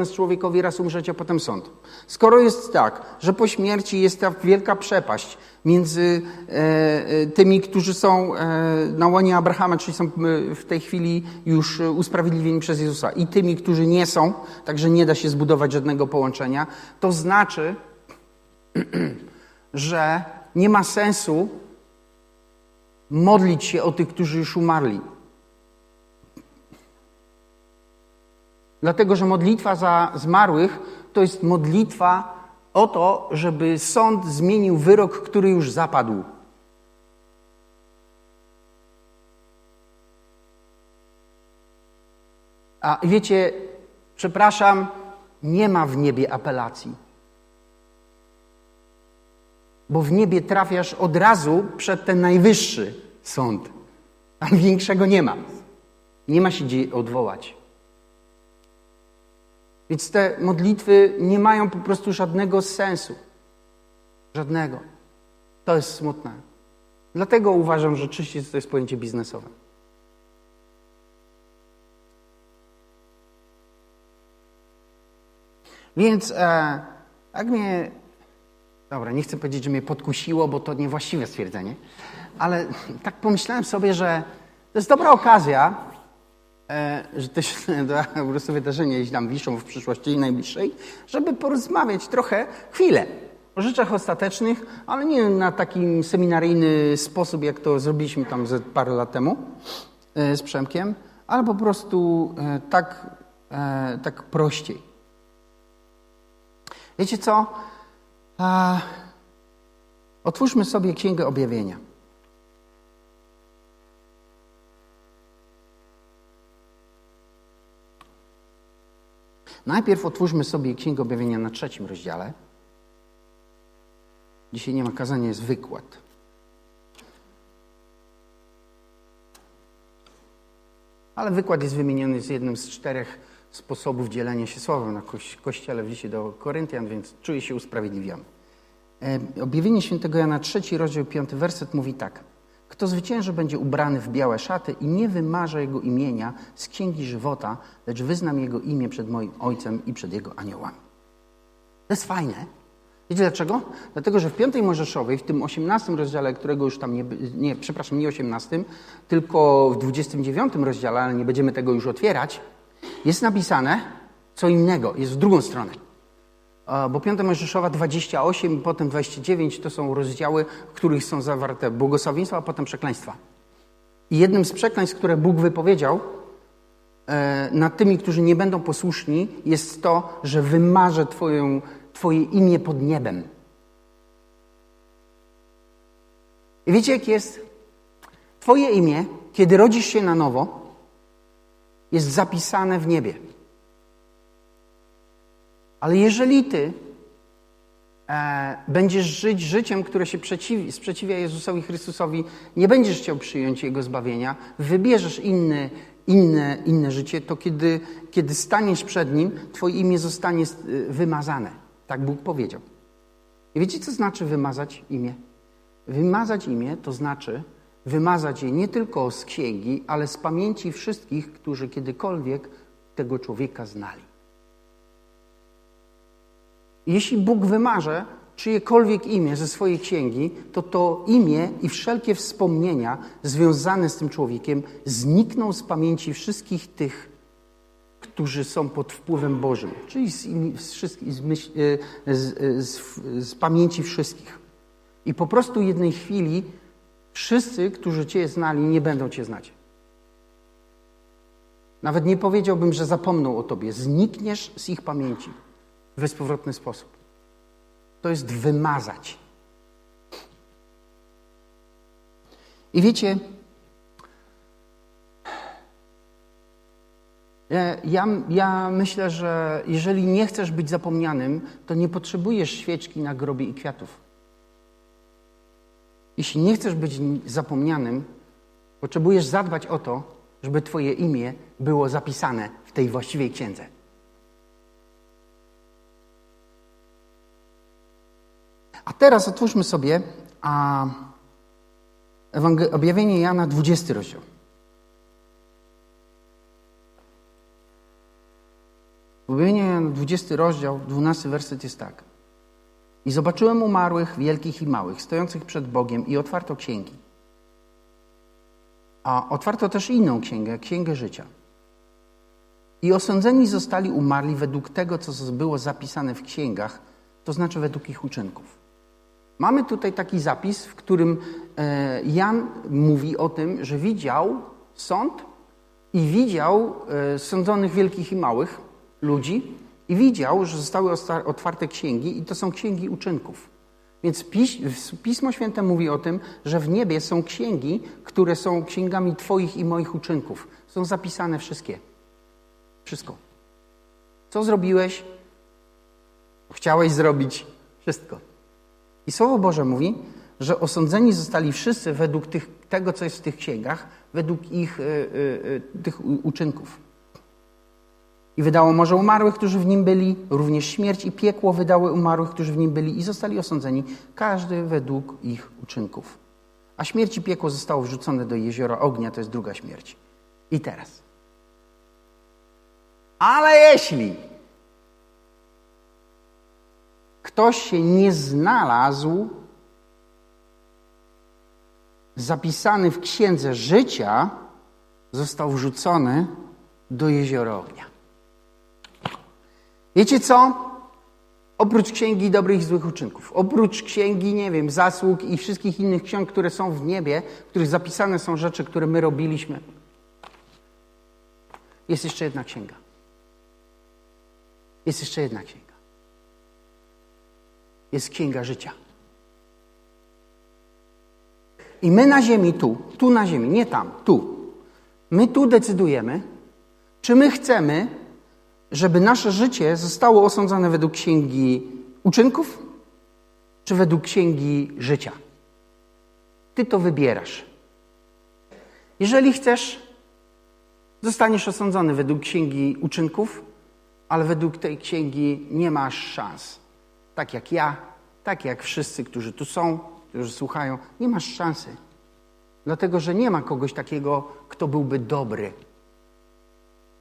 e, człowiekowi raz umrzeć, a potem sąd. Skoro jest tak, że po śmierci jest ta wielka przepaść między e, e, tymi, którzy są na łonie Abrahama, czyli są w tej chwili już usprawiedliwieni przez Jezusa, i tymi, którzy nie są, także nie da się zbudować żadnego połączenia, to znaczy, że nie ma sensu modlić się o tych, którzy już umarli. Dlatego, że modlitwa za zmarłych to jest modlitwa o to, żeby sąd zmienił wyrok, który już zapadł. A wiecie, przepraszam, nie ma w niebie apelacji. Bo w niebie trafiasz od razu przed ten najwyższy sąd. Tam większego nie ma. Nie ma się gdzie odwołać. Więc te modlitwy nie mają po prostu żadnego sensu. Żadnego. To jest smutne. Dlatego uważam, że czyściec to jest pojęcie biznesowe. Więc e, tak mnie, dobra, nie chcę powiedzieć, że mnie podkusiło, bo to niewłaściwe stwierdzenie, ale tak pomyślałem sobie, że to jest dobra okazja, że też po prostu wydarzenia gdzieś tam wiszą w przyszłości najbliższej, żeby porozmawiać trochę, chwilę o rzeczach ostatecznych, ale nie na taki seminaryjny sposób, jak to zrobiliśmy tam ze parę lat temu e, z Przemkiem, ale po prostu e, tak, e, tak prościej. Wiecie co? Otwórzmy sobie Księgę Objawienia. Najpierw otwórzmy sobie Księgę Objawienia na trzecim rozdziale. Dzisiaj nie ma kazania, jest wykład. Ale wykład jest wymieniony z jednym z czterech sposobów dzielenia się słowem na kościele w liście do Koryntian, więc czuję się usprawiedliwiony. E, objawienie świętego Jana, trzeci rozdział, piąty werset mówi tak. Kto zwycięży, będzie ubrany w białe szaty i nie wymarza jego imienia z księgi żywota, lecz wyznam jego imię przed moim ojcem i przed jego aniołami. To jest fajne. Wiecie dlaczego? Dlatego, że w piątej Mojżeszowej, w tym 18 rozdziale, którego już tam nie, nie, przepraszam, nie 18, tylko w 29 rozdziale, ale nie będziemy tego już otwierać, jest napisane co innego, jest w drugą stronę. Bo piąta Mojżeszowa 28 i potem 29 to są rozdziały, w których są zawarte błogosławieństwa, a potem przekleństwa. I jednym z przekleństw, które Bóg wypowiedział e, nad tymi, którzy nie będą posłuszni, jest to, że wymarzę twoją, Twoje imię pod niebem. I wiecie, jak jest? Twoje imię, kiedy rodzisz się na nowo, jest zapisane w niebie. Ale jeżeli ty e, będziesz żyć życiem, które się przeciwi, sprzeciwia Jezusowi Chrystusowi, nie będziesz chciał przyjąć Jego zbawienia, wybierzesz inny, inne, inne życie, to kiedy, kiedy staniesz przed Nim, Twoje imię zostanie e, wymazane. Tak Bóg powiedział. I wiecie, co znaczy wymazać imię? Wymazać imię to znaczy wymazać je nie tylko z księgi, ale z pamięci wszystkich, którzy kiedykolwiek tego człowieka znali. Jeśli Bóg wymarze czyjekolwiek imię ze swojej księgi, to to imię i wszelkie wspomnienia związane z tym człowiekiem znikną z pamięci wszystkich tych, którzy są pod wpływem Bożym, czyli z, z, z, myśl, e, z pamięci wszystkich. I po prostu jednej chwili Wszyscy, którzy Cię znali, nie będą Cię znać. Nawet nie powiedziałbym, że zapomną o Tobie. Znikniesz z ich pamięci w bezpowrotny sposób. To jest wymazać. I wiecie, ja, ja, myślę, że jeżeli nie chcesz być zapomnianym, to nie potrzebujesz świeczki na grobie i kwiatów. Jeśli nie chcesz być zapomnianym, potrzebujesz zadbać o to, żeby Twoje imię było zapisane w tej właściwej księdze. A teraz otwórzmy sobie a, objawienie Jana 20 rozdział. Objawienie Jana 20 rozdział, 12 werset jest tak. I zobaczyłem umarłych, wielkich i małych, stojących przed Bogiem i otwarto księgi. A otwarto też inną księgę, księgę życia. I osądzeni zostali umarli według tego, co było zapisane w księgach, to znaczy według ich uczynków. Mamy tutaj taki zapis, w którym e, Jan mówi o tym, że widział sąd i widział e, sądzonych wielkich i małych ludzi, i widział, że zostały otwarte księgi i to są księgi uczynków. Więc Pismo Święte mówi o tym, że w niebie są księgi, które są księgami Twoich i moich uczynków. Są zapisane wszystkie. Wszystko. Co zrobiłeś? Chciałeś zrobić wszystko. I Słowo Boże mówi, że osądzeni zostali wszyscy według tych, tego, co jest w tych księgach, według ich y, y, tych uczynków. I wydało morze umarłych, którzy w nim byli, również śmierć i piekło wydały umarłych, którzy w nim byli i zostali osądzeni, każdy według ich uczynków. A śmierć i piekło zostało wrzucone do jeziora ognia, to jest druga śmierć. I teraz. Ale jeśli ktoś się nie znalazł zapisany w księdze życia, został wrzucony do jeziora ognia. Wiecie co? Oprócz księgi dobrych i złych uczynków, oprócz księgi, nie wiem, zasług i wszystkich innych ksiąg, które są w niebie, w których zapisane są rzeczy, które my robiliśmy, jest jeszcze jedna księga. Jest jeszcze jedna księga. Jest księga życia. I my na ziemi tu, tu na ziemi, nie tam, tu. My tu decydujemy, czy my chcemy, żeby nasze życie zostało osądzone według księgi uczynków, czy według księgi życia. Ty to wybierasz. Jeżeli chcesz, zostaniesz osądzony według księgi uczynków, ale według tej księgi nie masz szans. Tak jak ja, tak jak wszyscy, którzy tu są, którzy słuchają, nie masz szansy. Dlatego, że nie ma kogoś takiego, kto byłby dobry.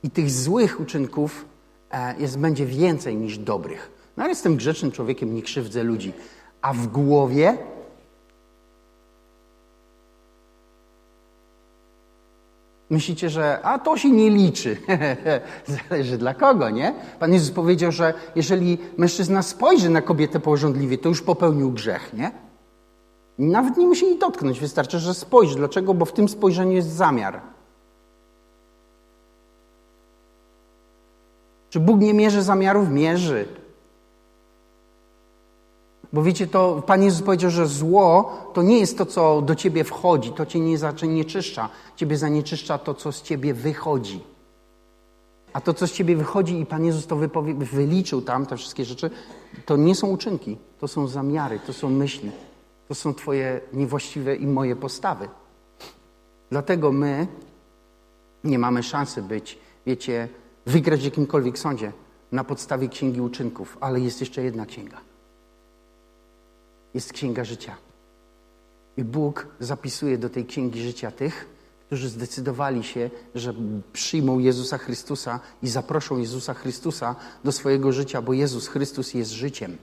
I tych złych uczynków e, jest, będzie więcej niż dobrych. No ale jestem grzecznym człowiekiem, nie krzywdzę ludzi. A w głowie Myślicie, że a to się nie liczy. Zależy dla kogo, nie? Pan Jezus powiedział, że jeżeli mężczyzna spojrzy na kobietę porządliwie, to już popełnił grzech, nie? Nawet nie musi jej dotknąć, wystarczy, że spojrzy. Dlaczego? Bo w tym spojrzeniu jest zamiar. Czy Bóg nie mierzy zamiarów? Mierzy. Bo wiecie, to Pan Jezus powiedział, że zło to nie jest to, co do ciebie wchodzi, to cię nie zanieczyszcza. Ciebie zanieczyszcza to, co z ciebie wychodzi. A to, co z ciebie wychodzi, i Pan Jezus to wypowie, wyliczył tam, te wszystkie rzeczy, to nie są uczynki, to są zamiary, to są myśli, to są Twoje niewłaściwe i moje postawy. Dlatego my nie mamy szansy być, wiecie, wygrać w jakimkolwiek sądzie na podstawie księgi uczynków, ale jest jeszcze jedna księga jest księga życia. I Bóg zapisuje do tej księgi życia tych, którzy zdecydowali się, że przyjmą Jezusa Chrystusa i zaproszą Jezusa Chrystusa do swojego życia, bo Jezus Chrystus jest życiem.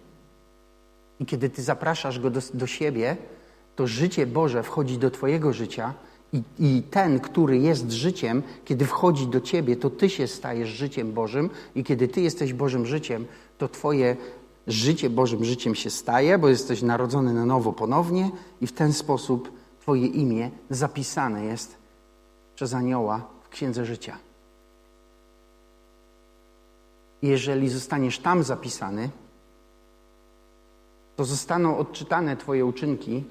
I kiedy ty zapraszasz go do, do siebie, to życie Boże wchodzi do Twojego życia i, i, ten, który jest życiem, kiedy wchodzi do Ciebie, to Ty się stajesz życiem Bożym i kiedy Ty jesteś Bożym życiem, to Twoje życie Bożym życiem się staje, bo jesteś narodzony na nowo ponownie i w ten sposób Twoje imię zapisane jest przez anioła w Księdze Życia. Jeżeli zostaniesz tam zapisany, to zostaną odczytane Twoje uczynki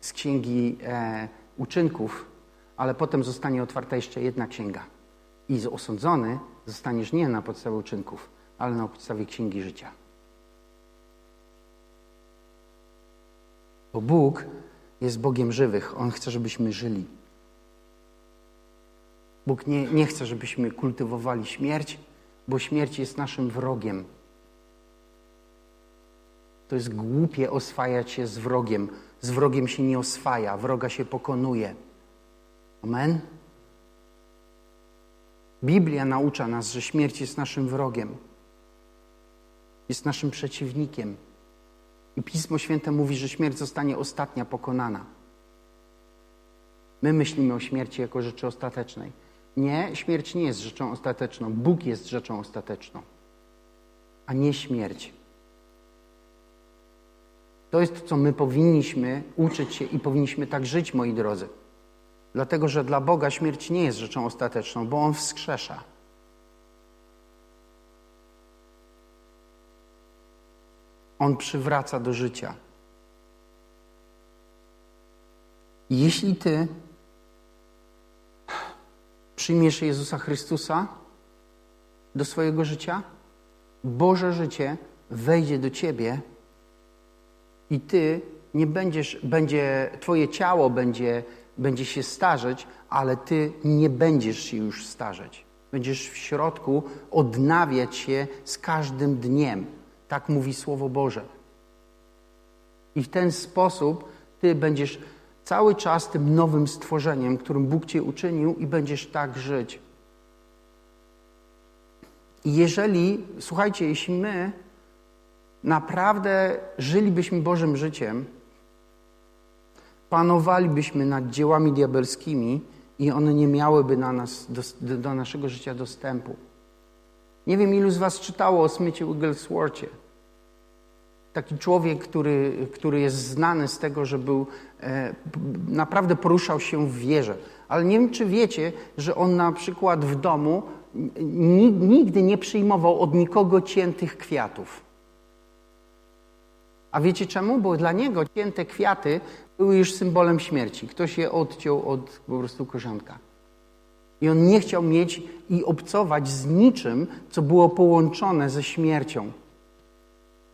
z Księgi e, Uczynków, ale potem zostanie otwarta jeszcze jedna księga. I osądzony zostaniesz nie na podstawie uczynków, ale na podstawie Księgi Życia. Bo Bóg jest Bogiem żywych. On chce, żebyśmy żyli. Bóg nie, nie chce, żebyśmy kultywowali śmierć, bo śmierć jest naszym wrogiem. To jest głupie oswajać się z wrogiem. Z wrogiem się nie oswaja, wroga się pokonuje. Amen? Biblia naucza nas, że śmierć jest naszym wrogiem, jest naszym przeciwnikiem. I Pismo Święte mówi, że śmierć zostanie ostatnia pokonana. My myślimy o śmierci jako rzeczy ostatecznej. Nie, śmierć nie jest rzeczą ostateczną. Bóg jest rzeczą ostateczną, a nie śmierć. To jest, co my powinniśmy uczyć się i powinniśmy tak żyć, moi drodzy. Dlatego, że dla Boga śmierć nie jest rzeczą ostateczną, bo On wskrzesza. On przywraca do życia. Jeśli Ty przyjmiesz Jezusa Chrystusa do swojego życia, Boże życie wejdzie do Ciebie i Ty nie będziesz, będzie, twoje ciało będzie, będzie się starzeć, ale ty nie będziesz się już starzeć. Będziesz w środku odnawiać się z każdym dniem. Tak mówi Słowo Boże. I w ten sposób ty będziesz cały czas tym nowym stworzeniem, którym Bóg cię uczynił i będziesz tak żyć. I jeżeli, słuchajcie, jeśli my naprawdę żylibyśmy Bożym życiem, panowalibyśmy nad dziełami diabelskimi i one nie miałyby na nas, do, do naszego życia dostępu. Nie wiem, ilu z Was czytało o Smycie Wigglesworthie. Taki człowiek, który, który jest znany z tego, że był, e, naprawdę poruszał się w wierze. Ale nie wiem, czy wiecie, że on na przykład w domu nigdy nie przyjmował od nikogo ciętych kwiatów. A wiecie czemu? Bo dla niego cięte kwiaty były już symbolem śmierci. Ktoś je odciął od po prostu korzonka. I on nie chciał mieć i obcować z niczym, co było połączone ze śmiercią.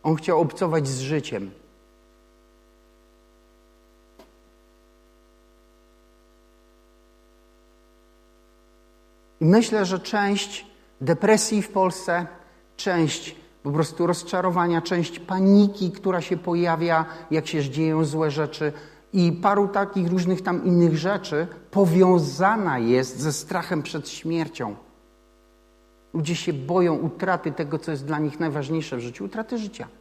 On chciał obcować z życiem. Myślę, że część depresji w Polsce, część po prostu rozczarowania, część paniki, która się pojawia, jak się dzieją złe rzeczy i paru takich różnych tam innych rzeczy powiązana jest ze strachem przed śmiercią. Ludzie się boją utraty tego, co jest dla nich najważniejsze w życiu utraty życia.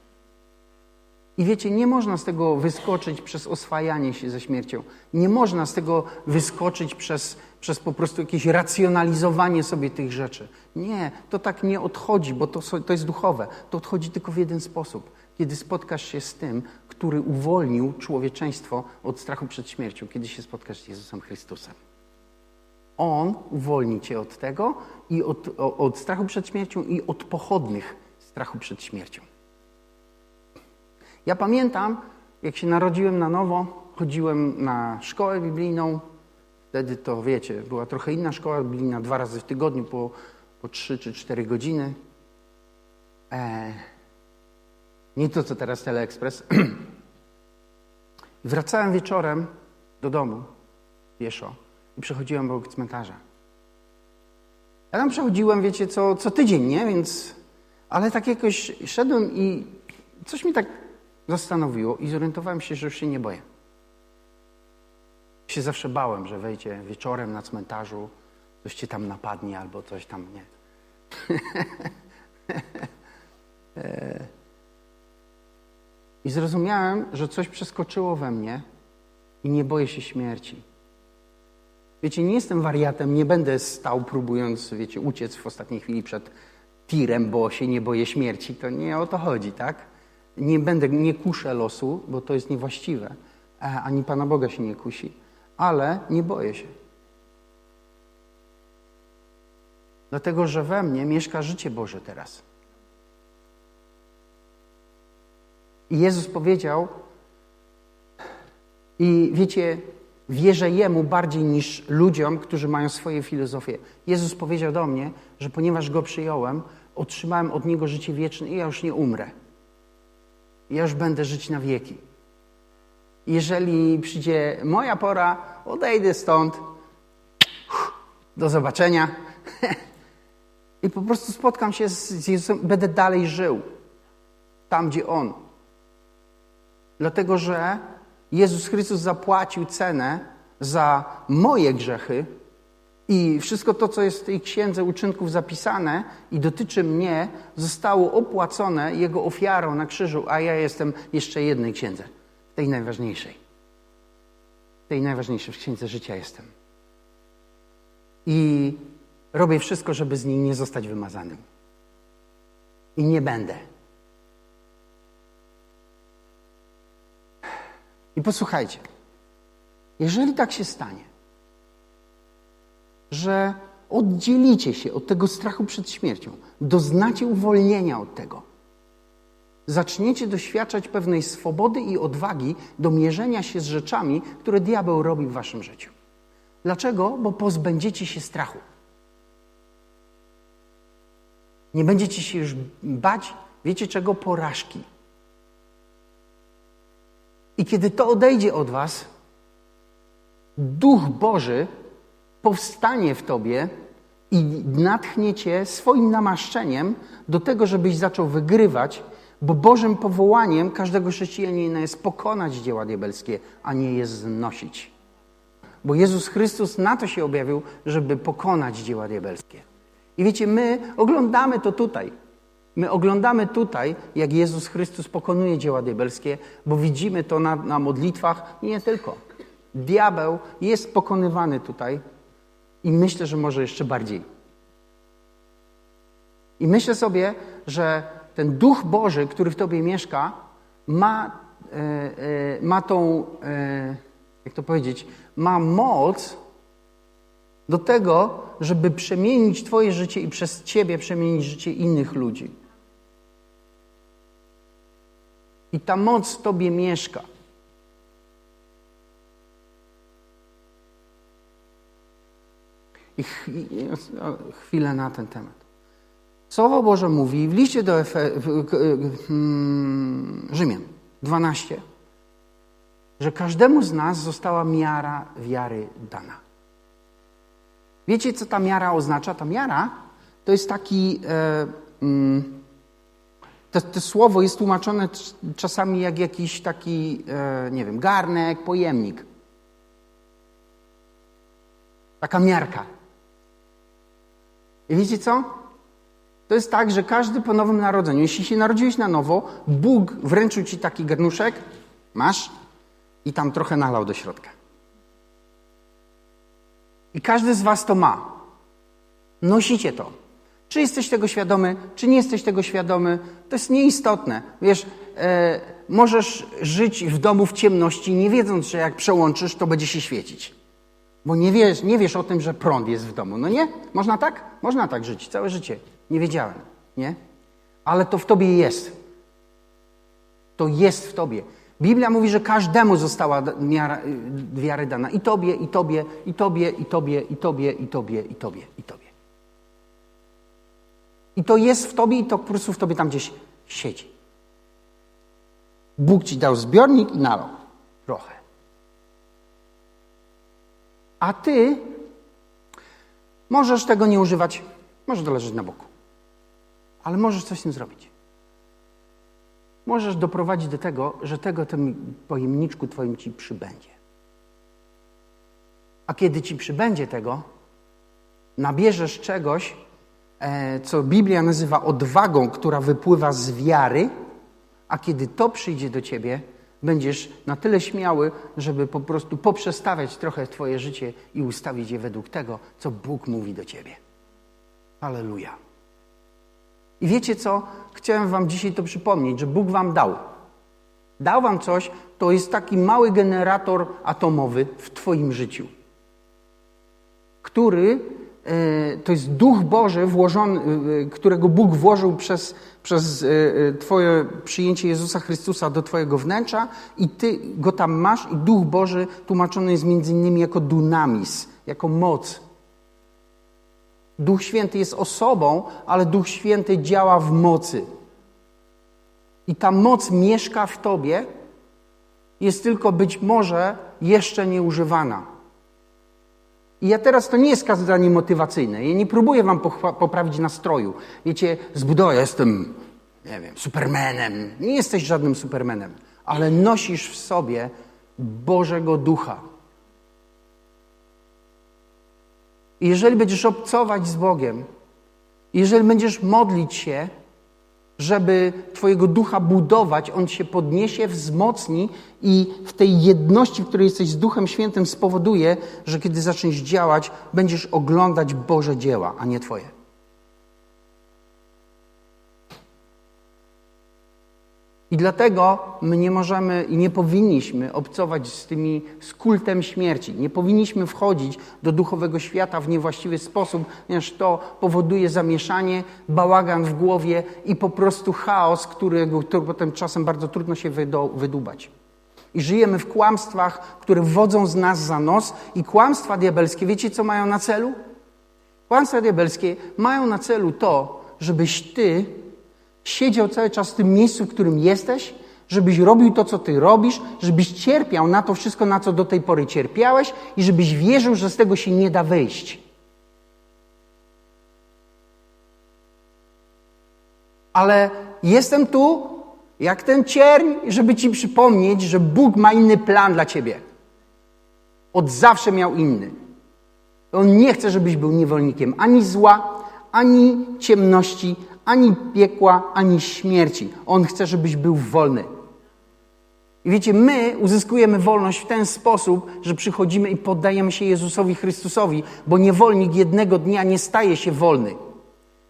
I wiecie, nie można z tego wyskoczyć przez oswajanie się ze śmiercią. Nie można z tego wyskoczyć przez, przez po prostu jakieś racjonalizowanie sobie tych rzeczy. Nie, to tak nie odchodzi, bo to, to jest duchowe. To odchodzi tylko w jeden sposób. Kiedy spotkasz się z tym, który uwolnił człowieczeństwo od strachu przed śmiercią, kiedy się spotkasz z Jezusem Chrystusem. On uwolni cię od tego i od, od strachu przed śmiercią i od pochodnych strachu przed śmiercią. Ja pamiętam, jak się narodziłem na nowo, chodziłem na szkołę biblijną. Wtedy to, wiecie, była trochę inna szkoła biblijna, dwa razy w tygodniu po, po trzy czy cztery godziny. E, nie to, co teraz Teleekspres. Wracałem wieczorem do domu pieszo i przechodziłem obok cmentarza. Ja tam przechodziłem, wiecie, co, co tydzień, nie? Więc, ale tak jakoś szedłem i coś mi tak zastanowiło i zorientowałem się, że już się nie boję. Się zawsze bałem, że wejdzie wieczorem na cmentarzu, coś cię tam napadnie albo coś tam nie. I zrozumiałem, że coś przeskoczyło we mnie i nie boję się śmierci. Wiecie, nie jestem wariatem, nie będę stał próbując, wiecie, uciec w ostatniej chwili przed tirem, bo się nie boję śmierci. To nie o to chodzi, tak? Nie będę, nie kuszę losu, bo to jest niewłaściwe. E, ani Pana Boga się nie kusi. Ale nie boję się. Dlatego, że we mnie mieszka życie Boże teraz. I Jezus powiedział, i wiecie, wierzę Jemu bardziej niż ludziom, którzy mają swoje filozofie. Jezus powiedział do mnie, że ponieważ Go przyjąłem, otrzymałem od Niego życie wieczne i ja już nie umrę. Ja już będę żyć na wieki. Jeżeli przyjdzie moja pora, odejdę stąd. Do zobaczenia. I po prostu spotkam się z Jezusem, będę dalej żył. Tam, gdzie On. Dlatego, że Jezus Chrystus zapłacił cenę za moje grzechy i wszystko to, co jest w tej księdze uczynków zapisane i dotyczy mnie, zostało opłacone Jego ofiarą na krzyżu, a ja jestem jeszcze jednej księdze, tej najważniejszej. Tej najważniejszej w księdze życia jestem. I robię wszystko, żeby z niej nie zostać wymazanym. I nie będę. I posłuchajcie, jeżeli tak się stanie, że oddzielicie się od tego strachu przed śmiercią, doznacie uwolnienia od tego, zaczniecie doświadczać pewnej swobody i odwagi do mierzenia się z rzeczami, które diabeł robi w waszym życiu. Dlaczego? Bo pozbędziecie się strachu. Nie będziecie się już bać, wiecie czego, porażki. I kiedy to odejdzie od Was, Duch Boży powstanie w Tobie i natchnie Cię swoim namaszczeniem do tego, żebyś zaczął wygrywać, bo Bożym powołaniem każdego chrześcijanina jest pokonać dzieła diabelskie, a nie je znosić. Bo Jezus Chrystus na to się objawił, żeby pokonać dzieła diabelskie. I wiecie, my oglądamy to tutaj. My oglądamy tutaj, jak Jezus Chrystus pokonuje dzieła diabelskie, bo widzimy to na, na modlitwach i nie tylko. Diabeł jest pokonywany tutaj i myślę, że może jeszcze bardziej. I myślę sobie, że ten Duch Boży, który w tobie mieszka, ma, e, e, ma tą, e, jak to powiedzieć, ma moc do tego, żeby przemienić Twoje życie i przez Ciebie przemienić życie innych ludzi. I ta moc w Tobie mieszka. I chwilę na ten temat. Słowo Boże mówi w liście do Efe, hmm, Rzymian 12, że każdemu z nas została miara wiary dana. Wiecie, co ta miara oznacza? Ta miara to jest taki. E, mm, to, to, słowo jest tłumaczone czasami jak jakiś taki, e, nie wiem, garnek, pojemnik. Taka miarka. I co? To jest tak, że każdy po nowym narodzeniu, jeśli się narodziłeś na nowo, Bóg wręczył ci taki garnuszek, masz i tam trochę nalał do środka. I każdy z was to ma. Nosicie to. Czy jesteś tego świadomy, czy nie jesteś tego świadomy, to jest nieistotne. Wiesz, e, możesz żyć w domu w ciemności, nie wiedząc, że jak przełączysz, to będzie się świecić. Bo nie wiesz, nie wiesz o tym, że prąd jest w domu. No nie? Można tak? Można tak żyć całe życie. Nie wiedziałem, nie? Ale to w tobie jest. To jest w tobie. Biblia mówi, że każdemu została miara, y, wiary dana. I tobie, i tobie, i tobie, i tobie, i tobie, i tobie, i tobie, i tobie. I to jest w tobie i to po prostu w tobie tam gdzieś siedzi. Bóg ci dał zbiornik i nalał trochę. A ty możesz tego nie używać, może to leżeć na boku. Ale możesz coś z tym zrobić możesz doprowadzić do tego, że tego tym pojemniczku twoim ci przybędzie. A kiedy ci przybędzie tego, nabierzesz czegoś, e, co Biblia nazywa odwagą, która wypływa z wiary, a kiedy to przyjdzie do ciebie, będziesz na tyle śmiały, żeby po prostu poprzestawiać trochę twoje życie i ustawić je według tego, co Bóg mówi do ciebie. Aleluja. I wiecie co? Chciałem wam dzisiaj to przypomnieć, że Bóg wam dał. Dał wam coś, to jest taki mały generator atomowy w twoim życiu, który to jest Duch Boży, włożony, e, którego Bóg włożył przez, przez e, Twoje przyjęcie Jezusa Chrystusa do Twojego wnętrza i Ty go tam masz i Duch Boży tłumaczony jest między innymi jako dunamis, jako moc, Duch Święty jest osobą, ale Duch Święty działa w mocy. I ta moc mieszka w tobie, jest tylko być może jeszcze nieużywana. I ja teraz to nie jest kazanie motywacyjne. Ja nie próbuję wam poprawić nastroju. Wiecie, zbudowa, ja jestem, nie wiem, supermenem. Nie jesteś żadnym supermenem, ale nosisz w sobie Bożego Ducha. I jeżeli będziesz obcować z Bogiem, jeżeli będziesz modlić się, żeby Twojego ducha budować, on się podniesie, wzmocni i w tej jedności, w której jesteś z Duchem Świętym, spowoduje, że kiedy zaczniesz działać, będziesz oglądać Boże dzieła, a nie Twoje. I dlatego my nie możemy i nie powinniśmy obcować z tymi z kultem śmierci. Nie powinniśmy wchodzić do duchowego świata w niewłaściwy sposób, ponieważ to powoduje zamieszanie, bałagan w głowie i po prostu chaos, którego, potem czasem bardzo trudno się wydubać. I żyjemy w kłamstwach, które wodzą z nas za nos i kłamstwa diabelskie, wiecie co mają na celu? Kłamstwa diabelskie mają na celu to, żebyś ty siedział cały czas w tym miejscu, w którym jesteś, żebyś robił to, co ty robisz, żebyś cierpiał na to wszystko, na co do tej pory cierpiałeś i żebyś wierzył, że z tego się nie da wyjść. Ale jestem tu, jak ten cierń, żeby ci przypomnieć, że Bóg ma inny plan dla ciebie. Od zawsze miał inny. On nie chce, żebyś był niewolnikiem ani zła, ani ciemności, ani piekła, ani śmierci. On chce, żebyś był wolny. I wiecie, my uzyskujemy wolność w ten sposób, że przychodzimy i poddajemy się Jezusowi Chrystusowi, bo niewolnik jednego dnia nie staje się wolny.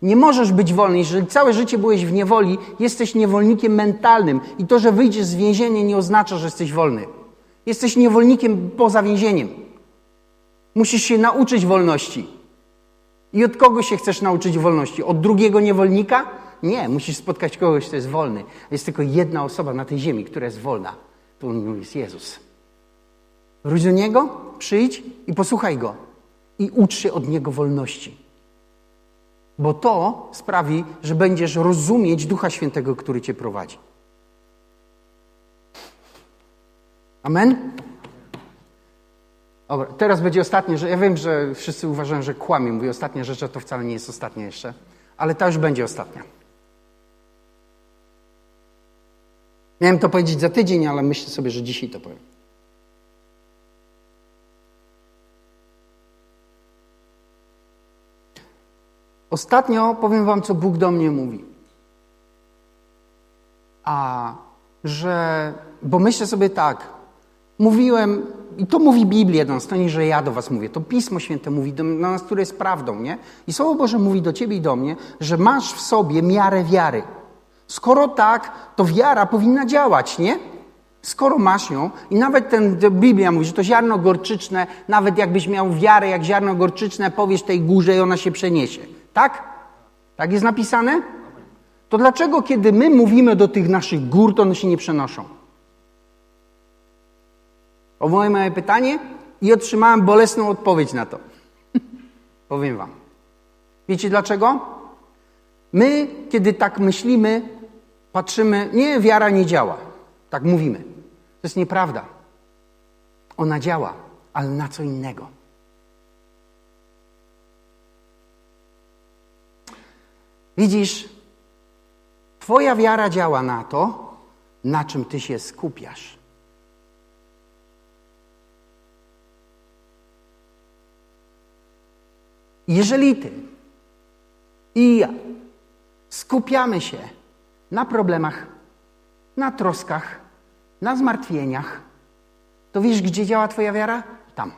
Nie możesz być wolny. Jeżeli całe życie byłeś w niewoli, jesteś niewolnikiem mentalnym. I to, że wyjdziesz z więzienia, nie oznacza, że jesteś wolny. Jesteś niewolnikiem poza więzieniem. Musisz się nauczyć wolności. I od kogo się chcesz nauczyć wolności? Od drugiego niewolnika? Nie, musisz spotkać kogoś, kto jest wolny. Jest tylko jedna osoba na tej ziemi, która jest wolna. To jest Jezus. Wróć do Niego, przyjdź i posłuchaj Go. I ucz się od Niego wolności. Bo to sprawi, że będziesz rozumieć Ducha Świętego, który Cię prowadzi. Amen? Dobra, teraz będzie ostatnie, że ja wiem, że wszyscy uważają, że kłamie. Mówię ostatnia rzecz, a to wcale nie jest ostatnia jeszcze. Ale ta już będzie ostatnia. Miałem to powiedzieć za tydzień, ale myślę sobie, że dzisiaj to powiem. Ostatnio powiem Wam, co Bóg do mnie mówi. A że, bo myślę sobie tak, mówiłem, i to mówi Biblia do nas, to nie, że ja do Was mówię, to Pismo Święte mówi do nas, które jest prawdą, nie? I Słowo Boże mówi do Ciebie i do mnie, że masz w sobie miarę wiary. Skoro tak, to wiara powinna działać, nie? Skoro masz ją, i nawet ten, Biblia mówi, że to ziarno gorczyczne, nawet jakbyś miał wiarę jak ziarno gorczyczne, powiesz tej górze i ona się przeniesie. Tak? Tak jest napisane? To dlaczego, kiedy my mówimy do tych naszych gór, to one się nie przenoszą? O moje małe pytanie i otrzymałem bolesną odpowiedź na to. Powiem Wam. Wiecie dlaczego? My, kiedy tak myślimy, patrzymy, nie, wiara nie działa. Tak mówimy. To jest nieprawda. Ona działa, ale na co innego. Widzisz, Twoja wiara działa na to, na czym Ty się skupiasz. Jeżeli Ty i ja skupiamy się na problemach, na troskach, na zmartwieniach, to wiesz, gdzie działa Twoja wiara? Tam.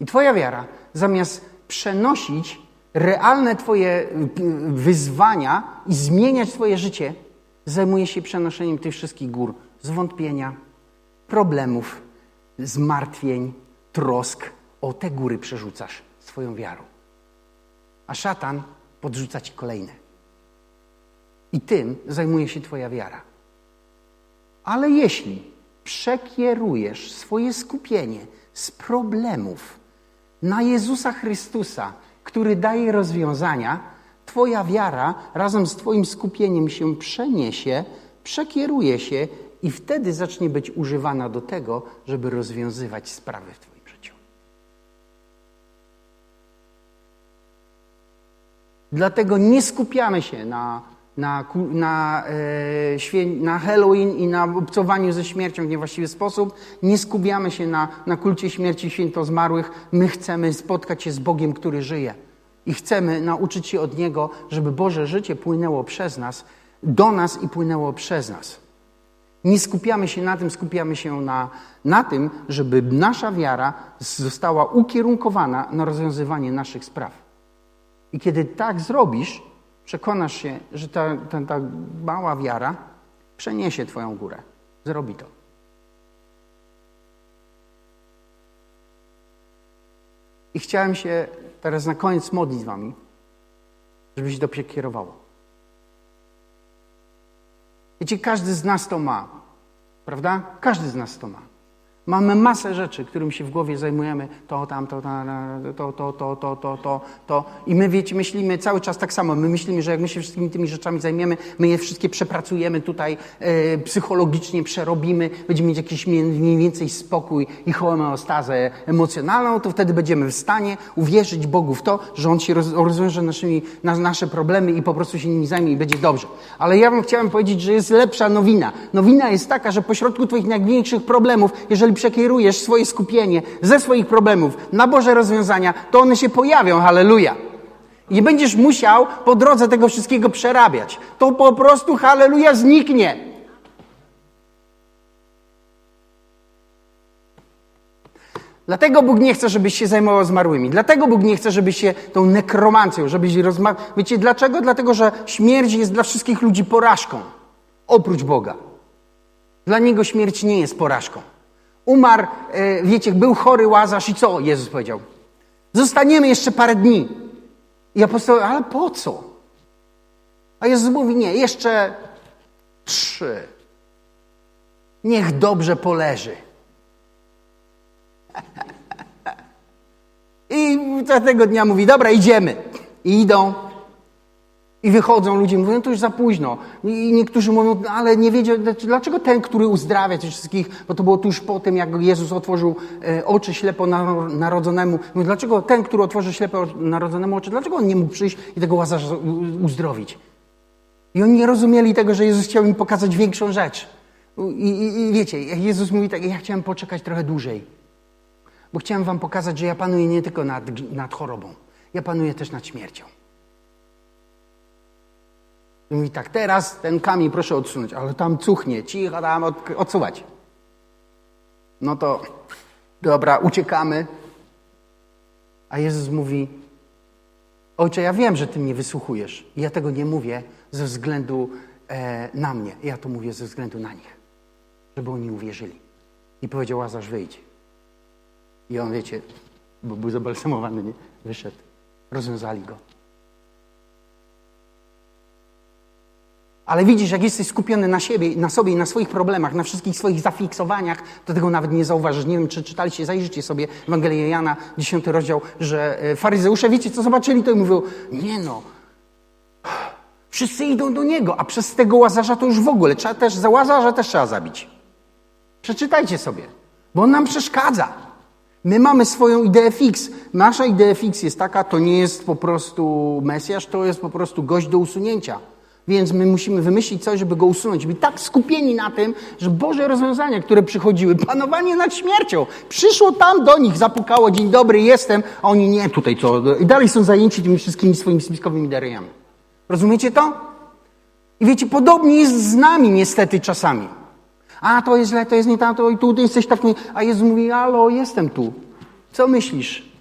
I Twoja wiara, zamiast przenosić realne Twoje y, wyzwania i zmieniać Twoje życie, zajmuje się przenoszeniem tych wszystkich gór, zwątpienia, problemów, zmartwień, trosk. O te góry przerzucasz swoją wiarą. A szatan podrzuca ci kolejne. I tym zajmuje się Twoja wiara. Ale jeśli przekierujesz swoje skupienie z problemów na Jezusa Chrystusa, który daje rozwiązania, Twoja wiara razem z Twoim skupieniem się przeniesie, przekieruje się i wtedy zacznie być używana do tego, żeby rozwiązywać sprawy w Twoim życiu. Dlatego nie skupiamy się na, na, na, e, na Halloween i na obcowaniu ze śmiercią w niewłaściwy sposób. Nie skupiamy się na, na kulcie śmierci święto zmarłych. My chcemy spotkać się z Bogiem, który żyje. I chcemy nauczyć się od Niego, żeby Boże życie płynęło przez nas, do nas i płynęło przez nas. Nie skupiamy się na tym, skupiamy się na, na tym, żeby nasza wiara została ukierunkowana na rozwiązywanie naszych spraw. I kiedy tak zrobisz, przekonasz się, że ta, ta, ta mała wiara przeniesie Twoją górę. Zrobi to. I chciałem się teraz na koniec modlić z Wami, żeby się to przekierowało. Wiecie, każdy z nas to ma, prawda? Każdy z nas to ma. Mamy masę rzeczy, którym się w głowie zajmujemy, to, tamto, to, to, to, to, to, to, to. I my wiecie, myślimy cały czas tak samo. My myślimy, że jak my się wszystkimi tymi rzeczami zajmiemy, my je wszystkie przepracujemy tutaj, e, psychologicznie przerobimy, będziemy mieć jakiś mniej więcej spokój i homeostazę emocjonalną, to wtedy będziemy w stanie uwierzyć Bogu w to, że On się rozwiąże naszymi, na, nasze problemy i po prostu się nimi zajmie i będzie dobrze. Ale ja wam chciałem powiedzieć, że jest lepsza nowina. Nowina jest taka, że pośrodku twoich największych problemów, jeżeli przekierujesz swoje skupienie ze swoich problemów na Boże rozwiązania, to one się pojawią, halleluja. Nie będziesz musiał po drodze tego wszystkiego przerabiać. To po prostu, halleluja, zniknie. Dlatego Bóg nie chce, żebyś się zajmował zmarłymi. Dlatego Bóg nie chce, żebyś się tą nekromancją, żebyś rozmawiał. Wiecie dlaczego? Dlatego, że śmierć jest dla wszystkich ludzi porażką. Oprócz Boga. Dla Niego śmierć nie jest porażką. Umarł, e, wiecie, był chory Łazarz i co Jezus powiedział? Zostaniemy jeszcze parę dni. I apostoł, ale po co? A Jezus mówi, nie, jeszcze trzy. Niech dobrze poleży. I tego dnia mówi, dobra, idziemy. I idą. I wychodzą ludzie, mówią, no to już za późno. I niektórzy mówią, no, ale nie wiedział, dlaczego ten, który uzdrawia tych wszystkich, bo to było tuż po tym, jak Jezus otworzył e, oczy ślepo narodzonemu. Mówią, dlaczego ten, który otworzy ślepo narodzonemu oczy, dlaczego on nie mógł przyjść i tego łazarza uzdrowić? I oni nie rozumieli tego, że Jezus chciał im pokazać większą rzecz. I, i, i wiecie, Jezus mówi tak, ja chciałem poczekać trochę dłużej. Bo chciałem wam pokazać, że ja panuję nie tylko nad, nad chorobą, ja panuję też nad śmiercią. I mówi tak, teraz ten kamień proszę odsunąć, ale tam cuchnie, cicho tam od, odsuwać. No to dobra, uciekamy. A Jezus mówi, ojcze, ja wiem, że ty mnie wysłuchujesz. I ja tego nie mówię ze względu e, na mnie. Ja to mówię ze względu na nich. Żeby oni uwierzyli. I powiedział, Łazarz, wyjdź. I on, wiecie, bo był zabalsamowany, nie? Wyszedł. Rozwiązali go. Ale widzisz, jak jesteś skupiony na siebie, na sobie i na swoich problemach, na wszystkich swoich zafiksowaniach, to tego nawet nie zauważysz. Nie wiem, czy czytaliście, zajrzyjcie sobie Ewangelię Jana, 10 rozdział, że e, faryzeusze, wiecie, co zobaczyli, to i mówią, nie no, wszyscy idą do Niego, a przez tego Łazarza to już w ogóle, trzeba też, za Łazarza też trzeba zabić. Przeczytajcie sobie, bo on nam przeszkadza. My mamy swoją ideę fix. Nasza idea fix jest taka, to nie jest po prostu Mesjasz, to jest po prostu gość do usunięcia. Więc my musimy wymyślić coś, żeby go usunąć. Byli tak skupieni na tym, że Boże rozwiązania, które przychodziły, panowanie nad śmiercią, przyszło tam do nich, zapukało, dzień dobry, jestem, a oni nie, tutaj co. I dalej są zajęci tymi wszystkimi swoimi spiskowymi dariami. Rozumiecie to? I wiecie, podobnie jest z nami niestety czasami. A, to jest źle, to jest nie tamto, i tu jesteś tak, a Jezus mówi, alo, jestem tu. Co myślisz?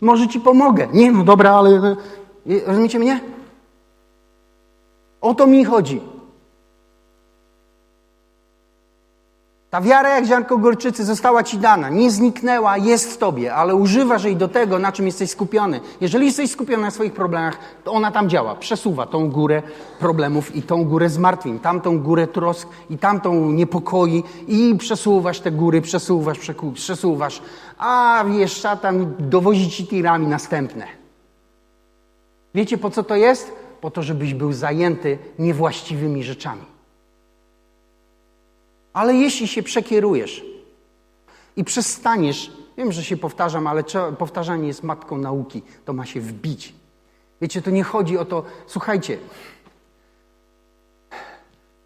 Może ci pomogę. Nie, no dobra, ale... Rozumiecie mnie? O to mi chodzi. Ta wiara jak ziarnko gorczycy została ci dana, nie zniknęła, jest w tobie, ale używasz jej do tego, na czym jesteś skupiony. Jeżeli jesteś skupiony na swoich problemach, to ona tam działa, przesuwa tą górę problemów i tą górę zmartwień, tamtą górę trosk i tamtą niepokoi i przesuwasz te góry, przesuwasz, przesuwasz, a wiesz, szatan dowozi ci tirami następne. Wiecie po co to jest? Po to, żebyś był zajęty niewłaściwymi rzeczami. Ale jeśli się przekierujesz i przestaniesz, wiem, że się powtarzam, ale powtarzanie jest matką nauki, to ma się wbić. Wiecie, to nie chodzi o to, słuchajcie,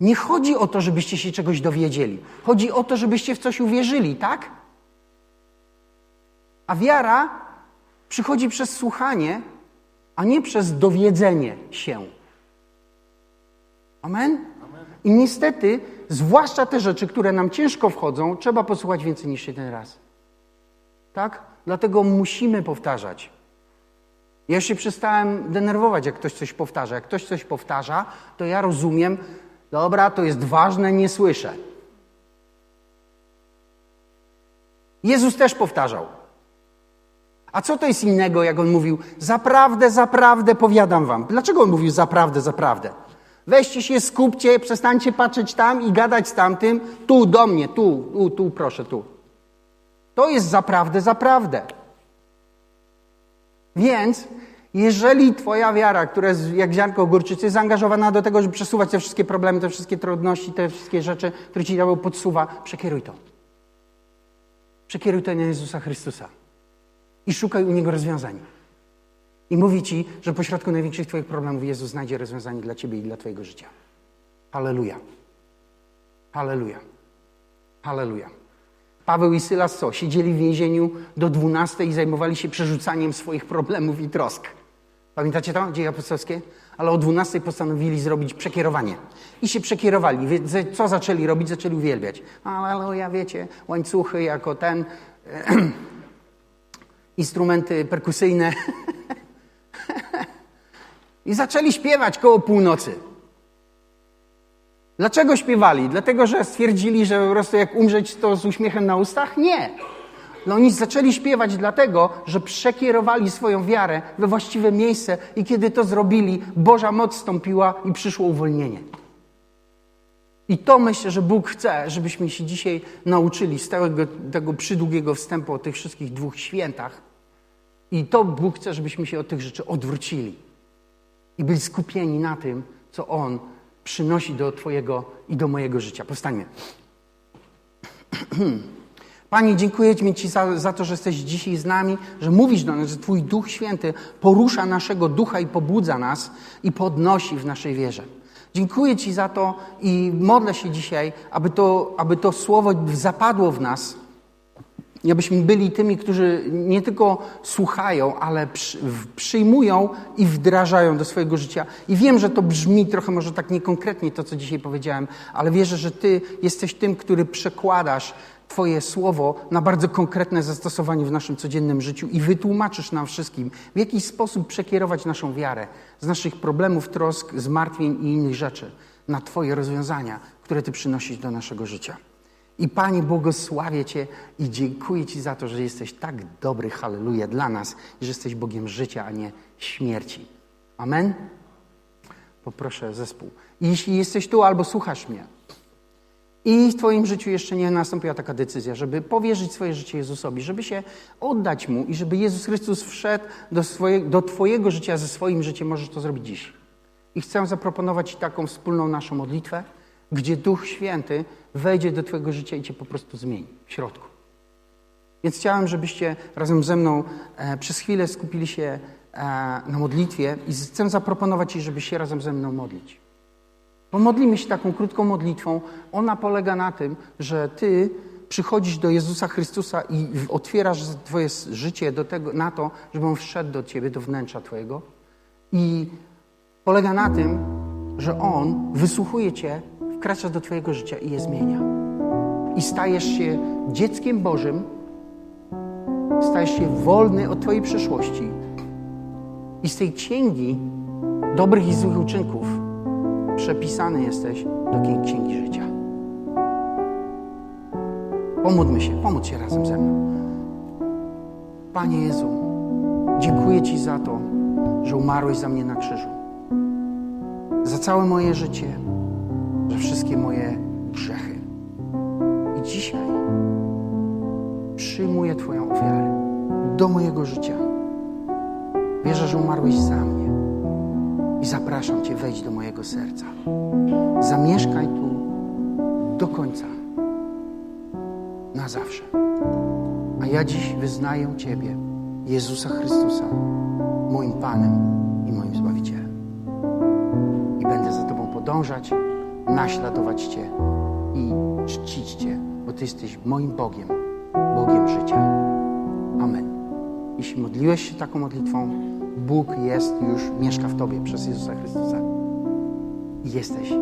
nie chodzi o to, żebyście się czegoś dowiedzieli. Chodzi o to, żebyście w coś uwierzyli, tak? A wiara przychodzi przez słuchanie, a nie przez dowiedzenie się. Amen? I niestety, zwłaszcza te rzeczy, które nam ciężko wchodzą, trzeba posłuchać więcej niż jeden raz. Tak? Dlatego musimy powtarzać. Ja się przestałem denerwować, jak ktoś coś powtarza. Jak ktoś coś powtarza, to ja rozumiem, dobra, to jest ważne, nie słyszę. Jezus też powtarzał. A co to jest innego, jak on mówił, zaprawdę, zaprawdę powiadam wam. Dlaczego on mówił zaprawdę, zaprawdę? Weźcie się, skupcie, przestańcie patrzeć tam i gadać z tamtym. Tu, do mnie, tu, tu, tu, proszę, tu. To jest zaprawdę, zaprawdę. Więc jeżeli Twoja wiara, która jest jak ziarnko górczycy, jest zaangażowana do tego, żeby przesuwać te wszystkie problemy, te wszystkie trudności, te wszystkie rzeczy, które Ci diabeł podsuwa, przekieruj to. Przekieruj to na Jezusa Chrystusa i szukaj u Niego rozwiązań. I mówi Ci, że pośrodku największych Twoich problemów Jezus znajdzie rozwiązanie dla Ciebie i dla Twojego życia. Halleluja. Halleluja. Halleluja. Paweł i Sylas co? Siedzieli w więzieniu do 12 i zajmowali się przerzucaniem swoich problemów i trosk. Pamiętacie to? Dzieje apostolskie? Ale o 12 postanowili zrobić przekierowanie. I się przekierowali. Co zaczęli robić? Zaczęli uwielbiać. ja wiecie, łańcuchy jako ten, instrumenty perkusyjne. I zaczęli śpiewać koło północy. Dlaczego śpiewali? Dlatego, że stwierdzili, że po prostu jak umrzeć, to z uśmiechem na ustach? Nie. No oni zaczęli śpiewać dlatego, że przekierowali swoją wiarę we właściwe miejsce i kiedy to zrobili, Boża moc stąpiła i przyszło uwolnienie. I to myślę, że Bóg chce, żebyśmy się dzisiaj nauczyli z tego, tego przydługiego wstępu o tych wszystkich dwóch świętach. I to Bóg chce, żebyśmy się od tych rzeczy odwrócili i byli skupieni na tym, co On przynosi do Twojego i do mojego życia. Powstańmy. Panie, dziękuję Ci za, za, to, że jesteś dzisiaj z nami, że mówisz do nas, że Twój Duch Święty porusza naszego ducha i pobudza nas i podnosi w naszej wierze. Dziękuję Ci za to i modlę się dzisiaj, aby to, aby to słowo zapadło w nas abyśmy byli tymi, którzy nie tylko słuchają, ale przyjmują i wdrażają do swojego życia. I wiem, że to brzmi trochę może tak niekonkretnie to, co dzisiaj powiedziałem, ale wierzę, że Ty jesteś tym, który przekładasz Twoje słowo na bardzo konkretne zastosowanie w naszym codziennym życiu i wytłumaczysz nam wszystkim, w jaki sposób przekierować naszą wiarę z naszych problemów, trosk, zmartwień i innych rzeczy na Twoje rozwiązania, które Ty przynosisz do naszego życia. I Panie, błogosławię Cię i dziękuję Ci za to, że jesteś tak dobry, halleluja, dla nas, że jesteś Bogiem życia, a nie śmierci. Amen? Poproszę zespół. I jeśli jesteś tu albo słuchasz mnie i w Twoim życiu jeszcze nie nastąpiła taka decyzja, żeby powierzyć swoje życie Jezusowi, żeby się oddać Mu i żeby Jezus Chrystus wszedł do, swoje, do Twojego życia ze swoim życiem, możesz to zrobić dziś. I chcę zaproponować Ci taką wspólną naszą modlitwę, gdzie Duch Święty wejdzie do Twojego życia i Cię po prostu zmieni w środku. Więc chciałem, żebyście razem ze mną e, przez chwilę skupili się e, na modlitwie i chcę zaproponować Ci, żeby się razem ze mną modlić. Bo modlimy się taką krótką modlitwą. Ona polega na tym, że Ty przychodzisz do Jezusa Chrystusa i otwierasz Twoje życie do tego, na to, żeby On wszedł do Ciebie, do wnętrza Twojego. I polega na tym, że On wysłuchuje Cię wkracza do Twojego życia i je zmienia. I stajesz się dzieckiem Bożym, stajesz się wolny od Twojej przeszłości. I z tej księgi dobrych i złych uczynków przepisany jesteś do księgi życia. Pomódlmy się, pomódl się razem ze mną. Panie Jezu, dziękuję Ci za to, że umarłeś za mnie na krzyżu. Za całe moje życie za wszystkie moje grzechy. I dzisiaj przyjmuję Twoją ofiarę do mojego życia. Wierzę, że umarłeś za mnie i zapraszam Cię, wejdź do mojego serca. Zamieszkaj tu do końca, na zawsze. A ja dziś wyznaję Ciebie, Jezusa Chrystusa, moim Panem i moim Zbawicielem. I będę za Tobą podążać naśladować Cię i czcić Cię, bo Ty jesteś moim Bogiem, Bogiem życia. Amen. Jeśli modliłeś się taką modlitwą, Bóg jest już, mieszka w Tobie przez Jezusa Chrystusa. Jesteś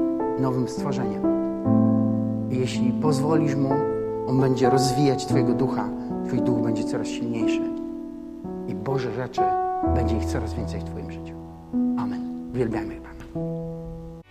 nowym stworzeniem. Jeśli pozwolisz Mu, On będzie rozwijać Twojego ducha, Twój duch będzie coraz silniejszy. I Boże rzeczy będzie ich coraz więcej w Twoim życiu. Amen. Uwielbiamy.